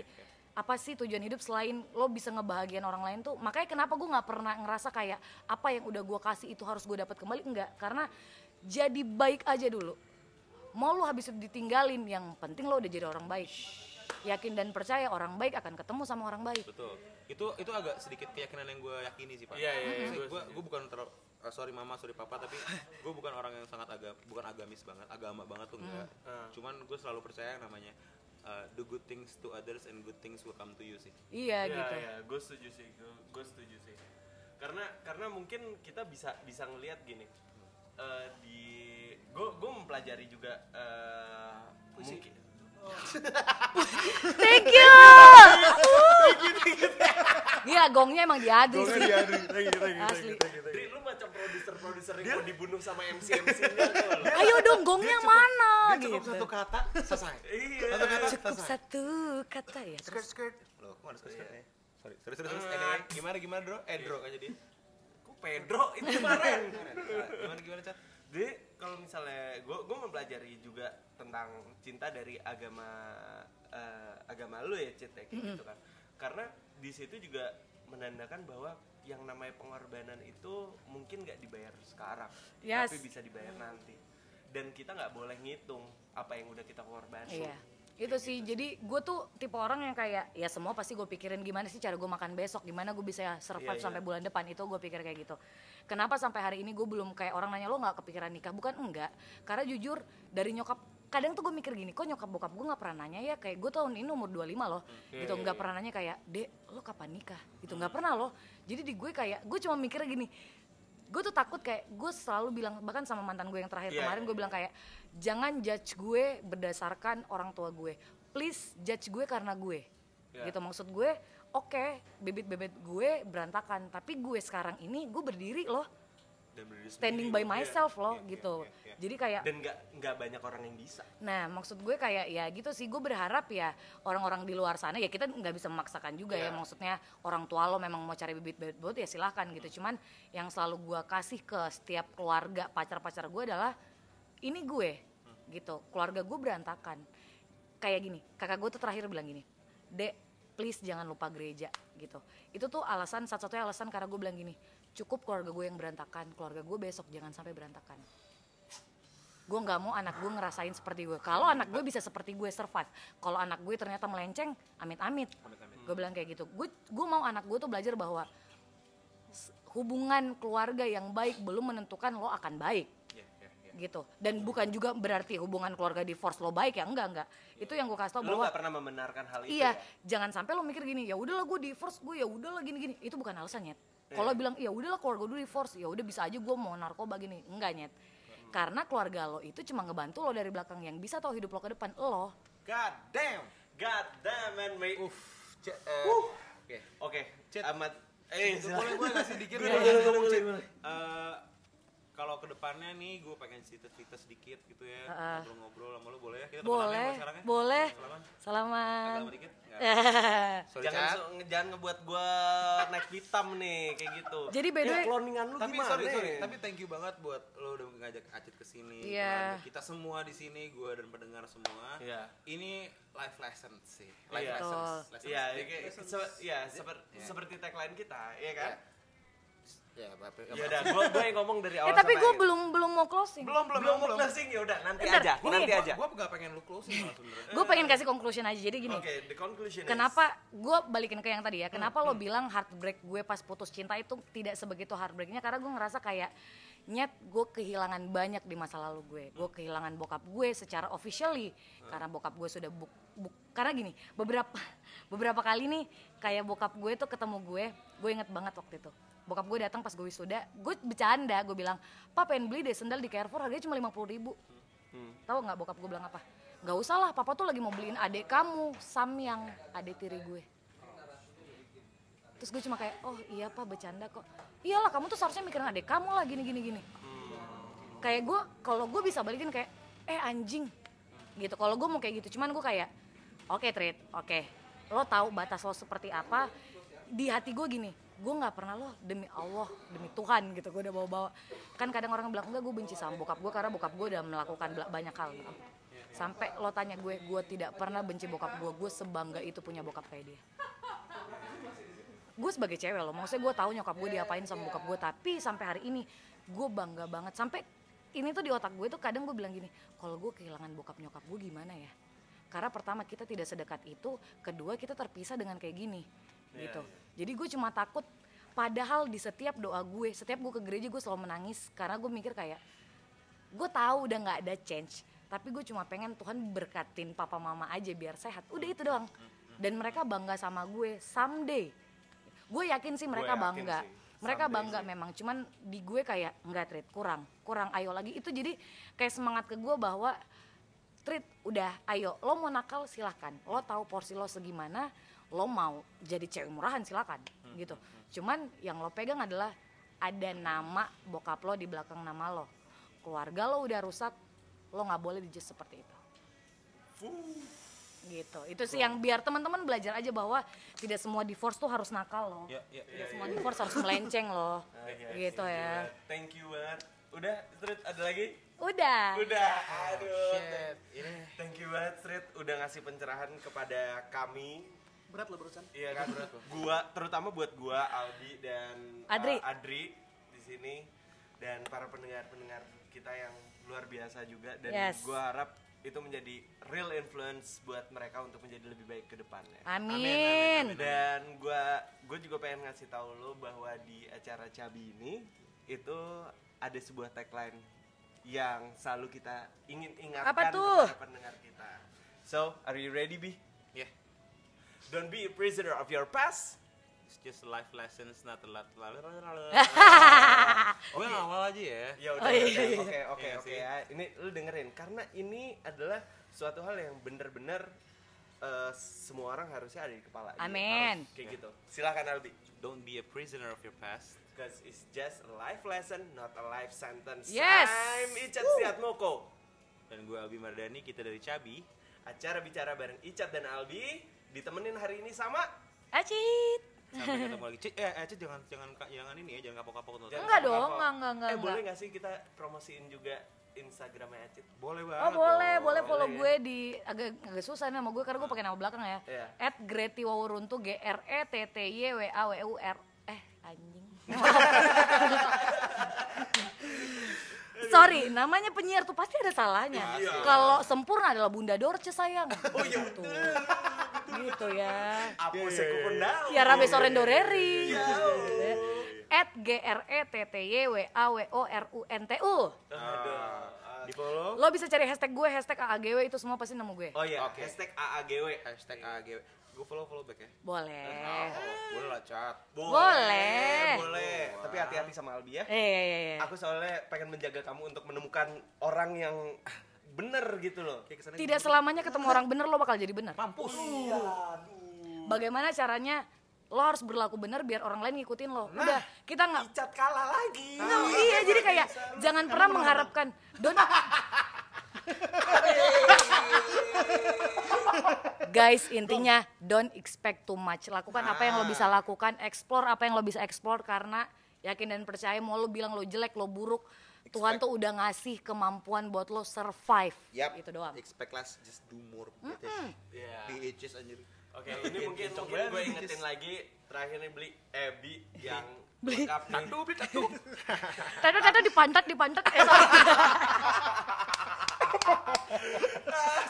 apa sih tujuan hidup selain lo bisa ngebahagiain orang lain tuh? Makanya kenapa gue nggak pernah ngerasa kayak apa yang udah gue kasih itu harus gue dapat kembali? Enggak karena jadi baik aja dulu. Mau lo habis itu ditinggalin yang penting lo udah jadi orang baik yakin dan percaya orang baik akan ketemu sama orang baik Betul. Itu itu agak sedikit keyakinan yang gue yakini sih pak. Iya, iya, iya. Gue gue bukan terlalu eh, sorry mama sorry papa tapi gue bukan orang yang sangat agak bukan agamis banget agama banget tuh enggak. Cuman gue selalu percaya yang namanya uh, do good things to others and good things will come to you sih. iya Iya, gitu iya, gue setuju sih, gue setuju sih. Karena karena mungkin kita bisa bisa ngelihat gini. eh, di gue gue mempelajari juga eh, mungkin thank you Iya gongnya emang diadu sih asli Dri, lu macam produser-produser yang mau dibunuh sama MC-MC-nya kalau [laughs] ayo dong gongnya mana Cukup gitu satu kata selesai. [laughs] Iya. Satu kata cukup selesai. satu kata ya terus Skirt skirt. Loh, kok ada skirt skirtnya? Sorry, sorry, sorry, sorry. Anyway, gimana gimana Dro? Eh Dro aja dia. Pedro itu kemarin Gimana gimana Chat? Jadi kalau misalnya gue gue mempelajari juga tentang cinta dari agama eh, agama lu ya Cit ya, kayak gitu kan karena di situ juga menandakan bahwa yang namanya pengorbanan itu mungkin nggak dibayar sekarang Yes. tapi bisa dibayar nanti dan kita nggak boleh ngitung apa yang udah kita korbanin Iya. Itu sih, jadi gue tuh tipe orang yang kayak ya semua pasti gue pikirin gimana sih cara gue makan besok, gimana gue bisa survive Iya, iya. sampai bulan depan itu gue pikir kayak gitu. Kenapa sampai hari ini gue belum kayak orang nanya lo nggak kepikiran nikah? Bukan enggak, karena jujur dari nyokap kadang tuh gue mikir gini, kok nyokap bokap gue nggak pernah nanya ya? Kayak gue tahun ini umur 25 loh, gitu. Nggak pernah nanya kayak dek lo kapan nikah? Gitu. Nggak pernah loh. Jadi di gue kayak gue cuma mikir gini, gue tuh takut kayak gue selalu bilang bahkan sama mantan gue yang terakhir Iya, kemarin iya, gue bilang kayak jangan judge gue berdasarkan orang tua gue. Please judge gue karena gue. Iya. gitu. Maksud gue oke bibit-bibit gue berantakan tapi gue sekarang ini gue berdiri loh. Dan berdiri standing by myself loh gitu. jadi kayak dan nggak nggak banyak orang yang bisa. Nah, maksud gue kayak ya gitu sih, gue berharap ya orang-orang di luar sana ya kita nggak bisa memaksakan juga ya, Iya. maksudnya orang tua lo memang mau cari bibit-bibit buat ya silahkan gitu. Cuman yang selalu gue kasih ke setiap keluarga pacar-pacar gue adalah ini gue gitu, keluarga gue berantakan. Kayak gini, kakak gue tuh terakhir bilang gini, dek please jangan lupa gereja gitu. Itu tuh alasan satu-satunya alasan karena gue bilang gini, cukup keluarga gue yang berantakan, keluarga gue besok jangan sampai berantakan. Gue nggak mau anak gue ngerasain seperti gue kalau anak gue bisa seperti gue survive kalau anak gue ternyata melenceng amit-amit. Gue bilang kayak gitu. Gue gue mau anak gue tuh belajar bahwa hubungan keluarga yang baik belum menentukan lo akan baik gitu dan bukan juga berarti hubungan keluarga divorce lo baik ya enggak enggak itu yang gue kasih tau lu bahwa nggak pernah membenarkan hal itu iya ya? jangan sampai lo mikir gini ya udahlah gue divorce gue ya udahlah gini gini itu bukan alasan nyet kalau bilang ya udahlah keluarga gue divorce ya udah bisa aja gue mau narkoba gini enggak nyet karena keluarga lo itu cuma ngebantu lo dari belakang yang bisa tahu hidup lo ke depan lo God damn. God damn man mate Uff. Eh, Oke. oke Cit. amat eh Itu boleh gue kasih dikit dulu boleh, Cit. boleh. Kalau ke depannya nih gue pengen cerita-cerita sedikit gitu ya ngobrol-ngobrol sama lu boleh ya kita boleh ya sekarang ya? boleh Salaman. salaman Agak lama dikit. [laughs] Sorry, jangan so- jangan ngebuat gua naik hitam nih kayak gitu Jadi by the way- cloningan lu tapi gimana sorry sorry tapi thank you banget buat lo udah ngajak Acit ke sini Iya. keluarga kita semua di sini gue dan pendengar semua Iya. ini life lesson sih life Iya. lessons lessons Iya, iya, seper- Iya. seperti tagline kita, iya kan? Ya bapak Ya udah, gua gua yang ngomong dari awal eh tapi gue belum belum mau closing belum belum belum mau closing ya udah nanti Bentar, aja, nanti aja. gue gak pengen lu closing malah sebenarnya gue pengen kasih conclusion aja jadi gini Oke, the conclusion is Kenapa gue balikin ke yang tadi ya? Kenapa lo bilang heartbreak gue pas putus cinta itu tidak sebegitu heartbreaknya? Karena gue ngerasa kayak nyet gue kehilangan banyak di masa lalu gue. Gue kehilangan bokap gue secara officially karena bokap gue sudah buk, buk- karena gini beberapa [laughs] beberapa kali nih kayak bokap gue tuh ketemu gue, gue inget banget waktu itu. Bokap gue datang pas gue wisuda, gue bercanda, gue bilang, "Pak pengen beli deh sendal di Carrefour harganya cuma 50 ribu." Tahu nggak bokap gue bilang apa? Nggak usah lah, papa tuh lagi mau beliin adek kamu, Samyang, adek tiri gue. Terus gue cuma kayak, oh iya pak bercanda kok. Iyalah kamu tuh seharusnya mikirin adek kamu lah gini gini gini. Kayak gue, kalau gue bisa balikin kayak, eh anjing, gitu. Kalau gue mau kayak gitu, cuman gue kayak, oke Trit, oke. Lo tahu batas lo seperti apa? Di hati gue gini, gue nggak pernah lo demi Allah, demi Tuhan gitu. Gue udah bawa-bawa. Kan kadang orang bilang enggak gue benci sama bokap gue karena bokap gue udah melakukan banyak hal gitu. Sampai lo tanya gue, gue tidak pernah benci bokap gue. Gue sebangga itu punya bokap kayak dia gue sebagai cewek loh maksudnya gue tahu nyokap gue diapain sama bokap gue tapi sampai hari ini gue bangga banget sampai ini tuh di otak gue tuh kadang gue bilang gini kalau gue kehilangan bokap nyokap gue gimana ya karena pertama kita tidak sedekat itu kedua kita terpisah dengan kayak gini gitu. jadi gue cuma takut padahal di setiap doa gue setiap gue ke gereja gue selalu menangis. Karena gue mikir kayak gue tahu udah nggak ada change tapi gue cuma pengen Tuhan berkatin papa mama aja biar sehat. Udah itu doang. Dan mereka bangga sama gue someday. Gue yakin sih mereka yakin bangga. sih, mereka someday bangga sih. memang. Cuman di gue kayak nggak treat kurang. Kurang ayo lagi. Itu jadi kayak semangat ke gue bahwa treat udah ayo. Lo mau nakal silahkan lo tahu porsi lo segimana lo mau jadi cewek murahan silahkan gitu. cuman yang lo pegang adalah ada nama bokap lo di belakang nama lo. Keluarga lo udah rusak lo nggak boleh dijudge seperti itu. Gitu. Itu sih yang biar teman-teman belajar aja bahwa tidak semua divorce tuh harus nakal loh Ya, ya, tidak semua divorce harus melenceng loh [laughs] gitu ya. Thank you banget. Udah, Street ada lagi? udah. Udah. Aduh. Shit, ini Thank you banget Street udah ngasih pencerahan kepada kami. Berat loh barusan. Iya kan Gua terutama buat gua Aldi dan uh, Adri. Adri di sini dan para pendengar-pendengar kita yang luar biasa juga dan Yes. gua harap itu menjadi real influence buat mereka untuk menjadi lebih baik ke depannya. amin, Dan gua gue juga pengen ngasih tahu lo bahwa di acara Cabi ini itu ada sebuah tagline yang selalu kita ingin ingatkan Apa tuh? kepada pendengar kita. So, are you ready, Bi? ya Don't be a prisoner of your past. it's just life lessons not a lot. Gue ngawal aja ya. Ya udah, Oh, iya, iya. oke, oke, Iya oke. ya. Ini lu dengerin karena ini adalah suatu hal yang benar-benar eh, semua orang harusnya ada di kepala. Iya, Amin. harus Kayak gitu. Silakan Albi. Don't be a prisoner of your past. Because it's just a life lesson, not a life sentence. Yes. I'm Icat Siatmoko. Dan gue Albi Mardani, kita dari Cabi. Acara bicara bareng Icat dan Albi ditemenin hari ini sama acit Sampai ketemu lagi. Cik, eh, eh, Cik, jangan jangan jangan ini ya, jangan kapok-kapok. Jangan enggak apa-apa. dong enggak enggak enggak, Eh boleh enggak. gak sih kita promosiin juga Instagramnya Acit? Boleh Oh banget. boleh, dong. boleh follow Boleh, gue di agak agak susah nih sama gue karena gue pakai nama belakang ya. Iya. At Greti Wawuruntu G R E T T Y W A W U R eh anjing. [laughs] Sorry, namanya penyiar tuh pasti ada salahnya. Kalau sempurna adalah Bunda Dorce sayang. Oh iya betul. Gitu ya. Apa sih kupundau? Tiara Besorendoreri. At G R E T T Y W A W O R U N T U. Di follow. Lo bisa cari hashtag gue, hashtag AAGW itu semua pasti nemu gue. Oh iya, Oke. hashtag AAGW. Hashtag AGW. Gue follow follow back ya. Boleh. Boleh lah chat. Boleh. Boleh. Tapi hati-hati sama Albi ya. Eh, iya, iya, iya. Aku soalnya pengen menjaga kamu untuk menemukan orang yang bener gitu loh. Kayak ke sana Tidak selamanya ketemu orang bener lo bakal jadi bener. mampus. Bagaimana caranya lo harus berlaku bener biar orang lain ngikutin lo. Udah, kita nggak Icat kalah lagi. Nggak, iya jadi kayak jangan pernah mengharapkan don [laughs] Guys, intinya don't expect too much. Lakukan apa yang lo bisa lakukan, explore apa yang lo bisa explore karena yakin dan percaya mau lo bilang lo jelek, lo buruk, Tuhan tuh udah ngasih kemampuan buat lo survive. Yap. Itu doang. Expect less, just do more. Gitu. Iya. DHS anjir. Oke, [laughs] ini mungkin mungkin gue ingetin lagi terakhir nih beli Ebi yang lengkap nih. Tadu, beli tadu. [laughs] Tata tata dipantat dipantat. Eh, sorry.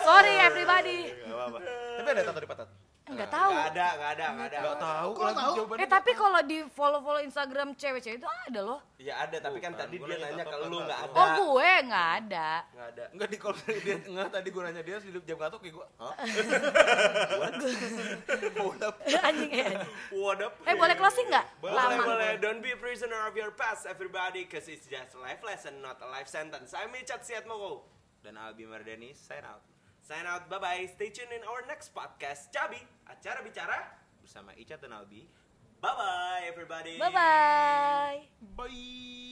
[laughs] sorry everybody. Gak apa-apa. Tapi ada tato di patat. Enggak tahu. Gak ada, gak ada, gak ada. Gak tahu lagi jawabannya. Eh tapi kalau di follow-follow Instagram cewek-cewek itu ada loh. Ya ada, tapi kan tadi dia nanya ke lu kan, nggak tato. ada. Oh gue nggak ada. Nggak ada. Enggak di kalau dia enggak tadi gue nanya dia di jam kantor kayak gue. Hah? [laughs] Up. [laughs] anjing eh. What up? Eh boleh closing nggak? Boleh, Lama. boleh. Don't be a prisoner of your past, everybody, cause it's just a life lesson, not a life sentence. I'm Icat Siatmoko. Dan Albi Mardani sign out Sign out, bye-bye. Stay tuned in our next podcast, Cabi, acara bicara. bersama Icat dan Albi. Bye-bye, everybody. Bye bye. Bye.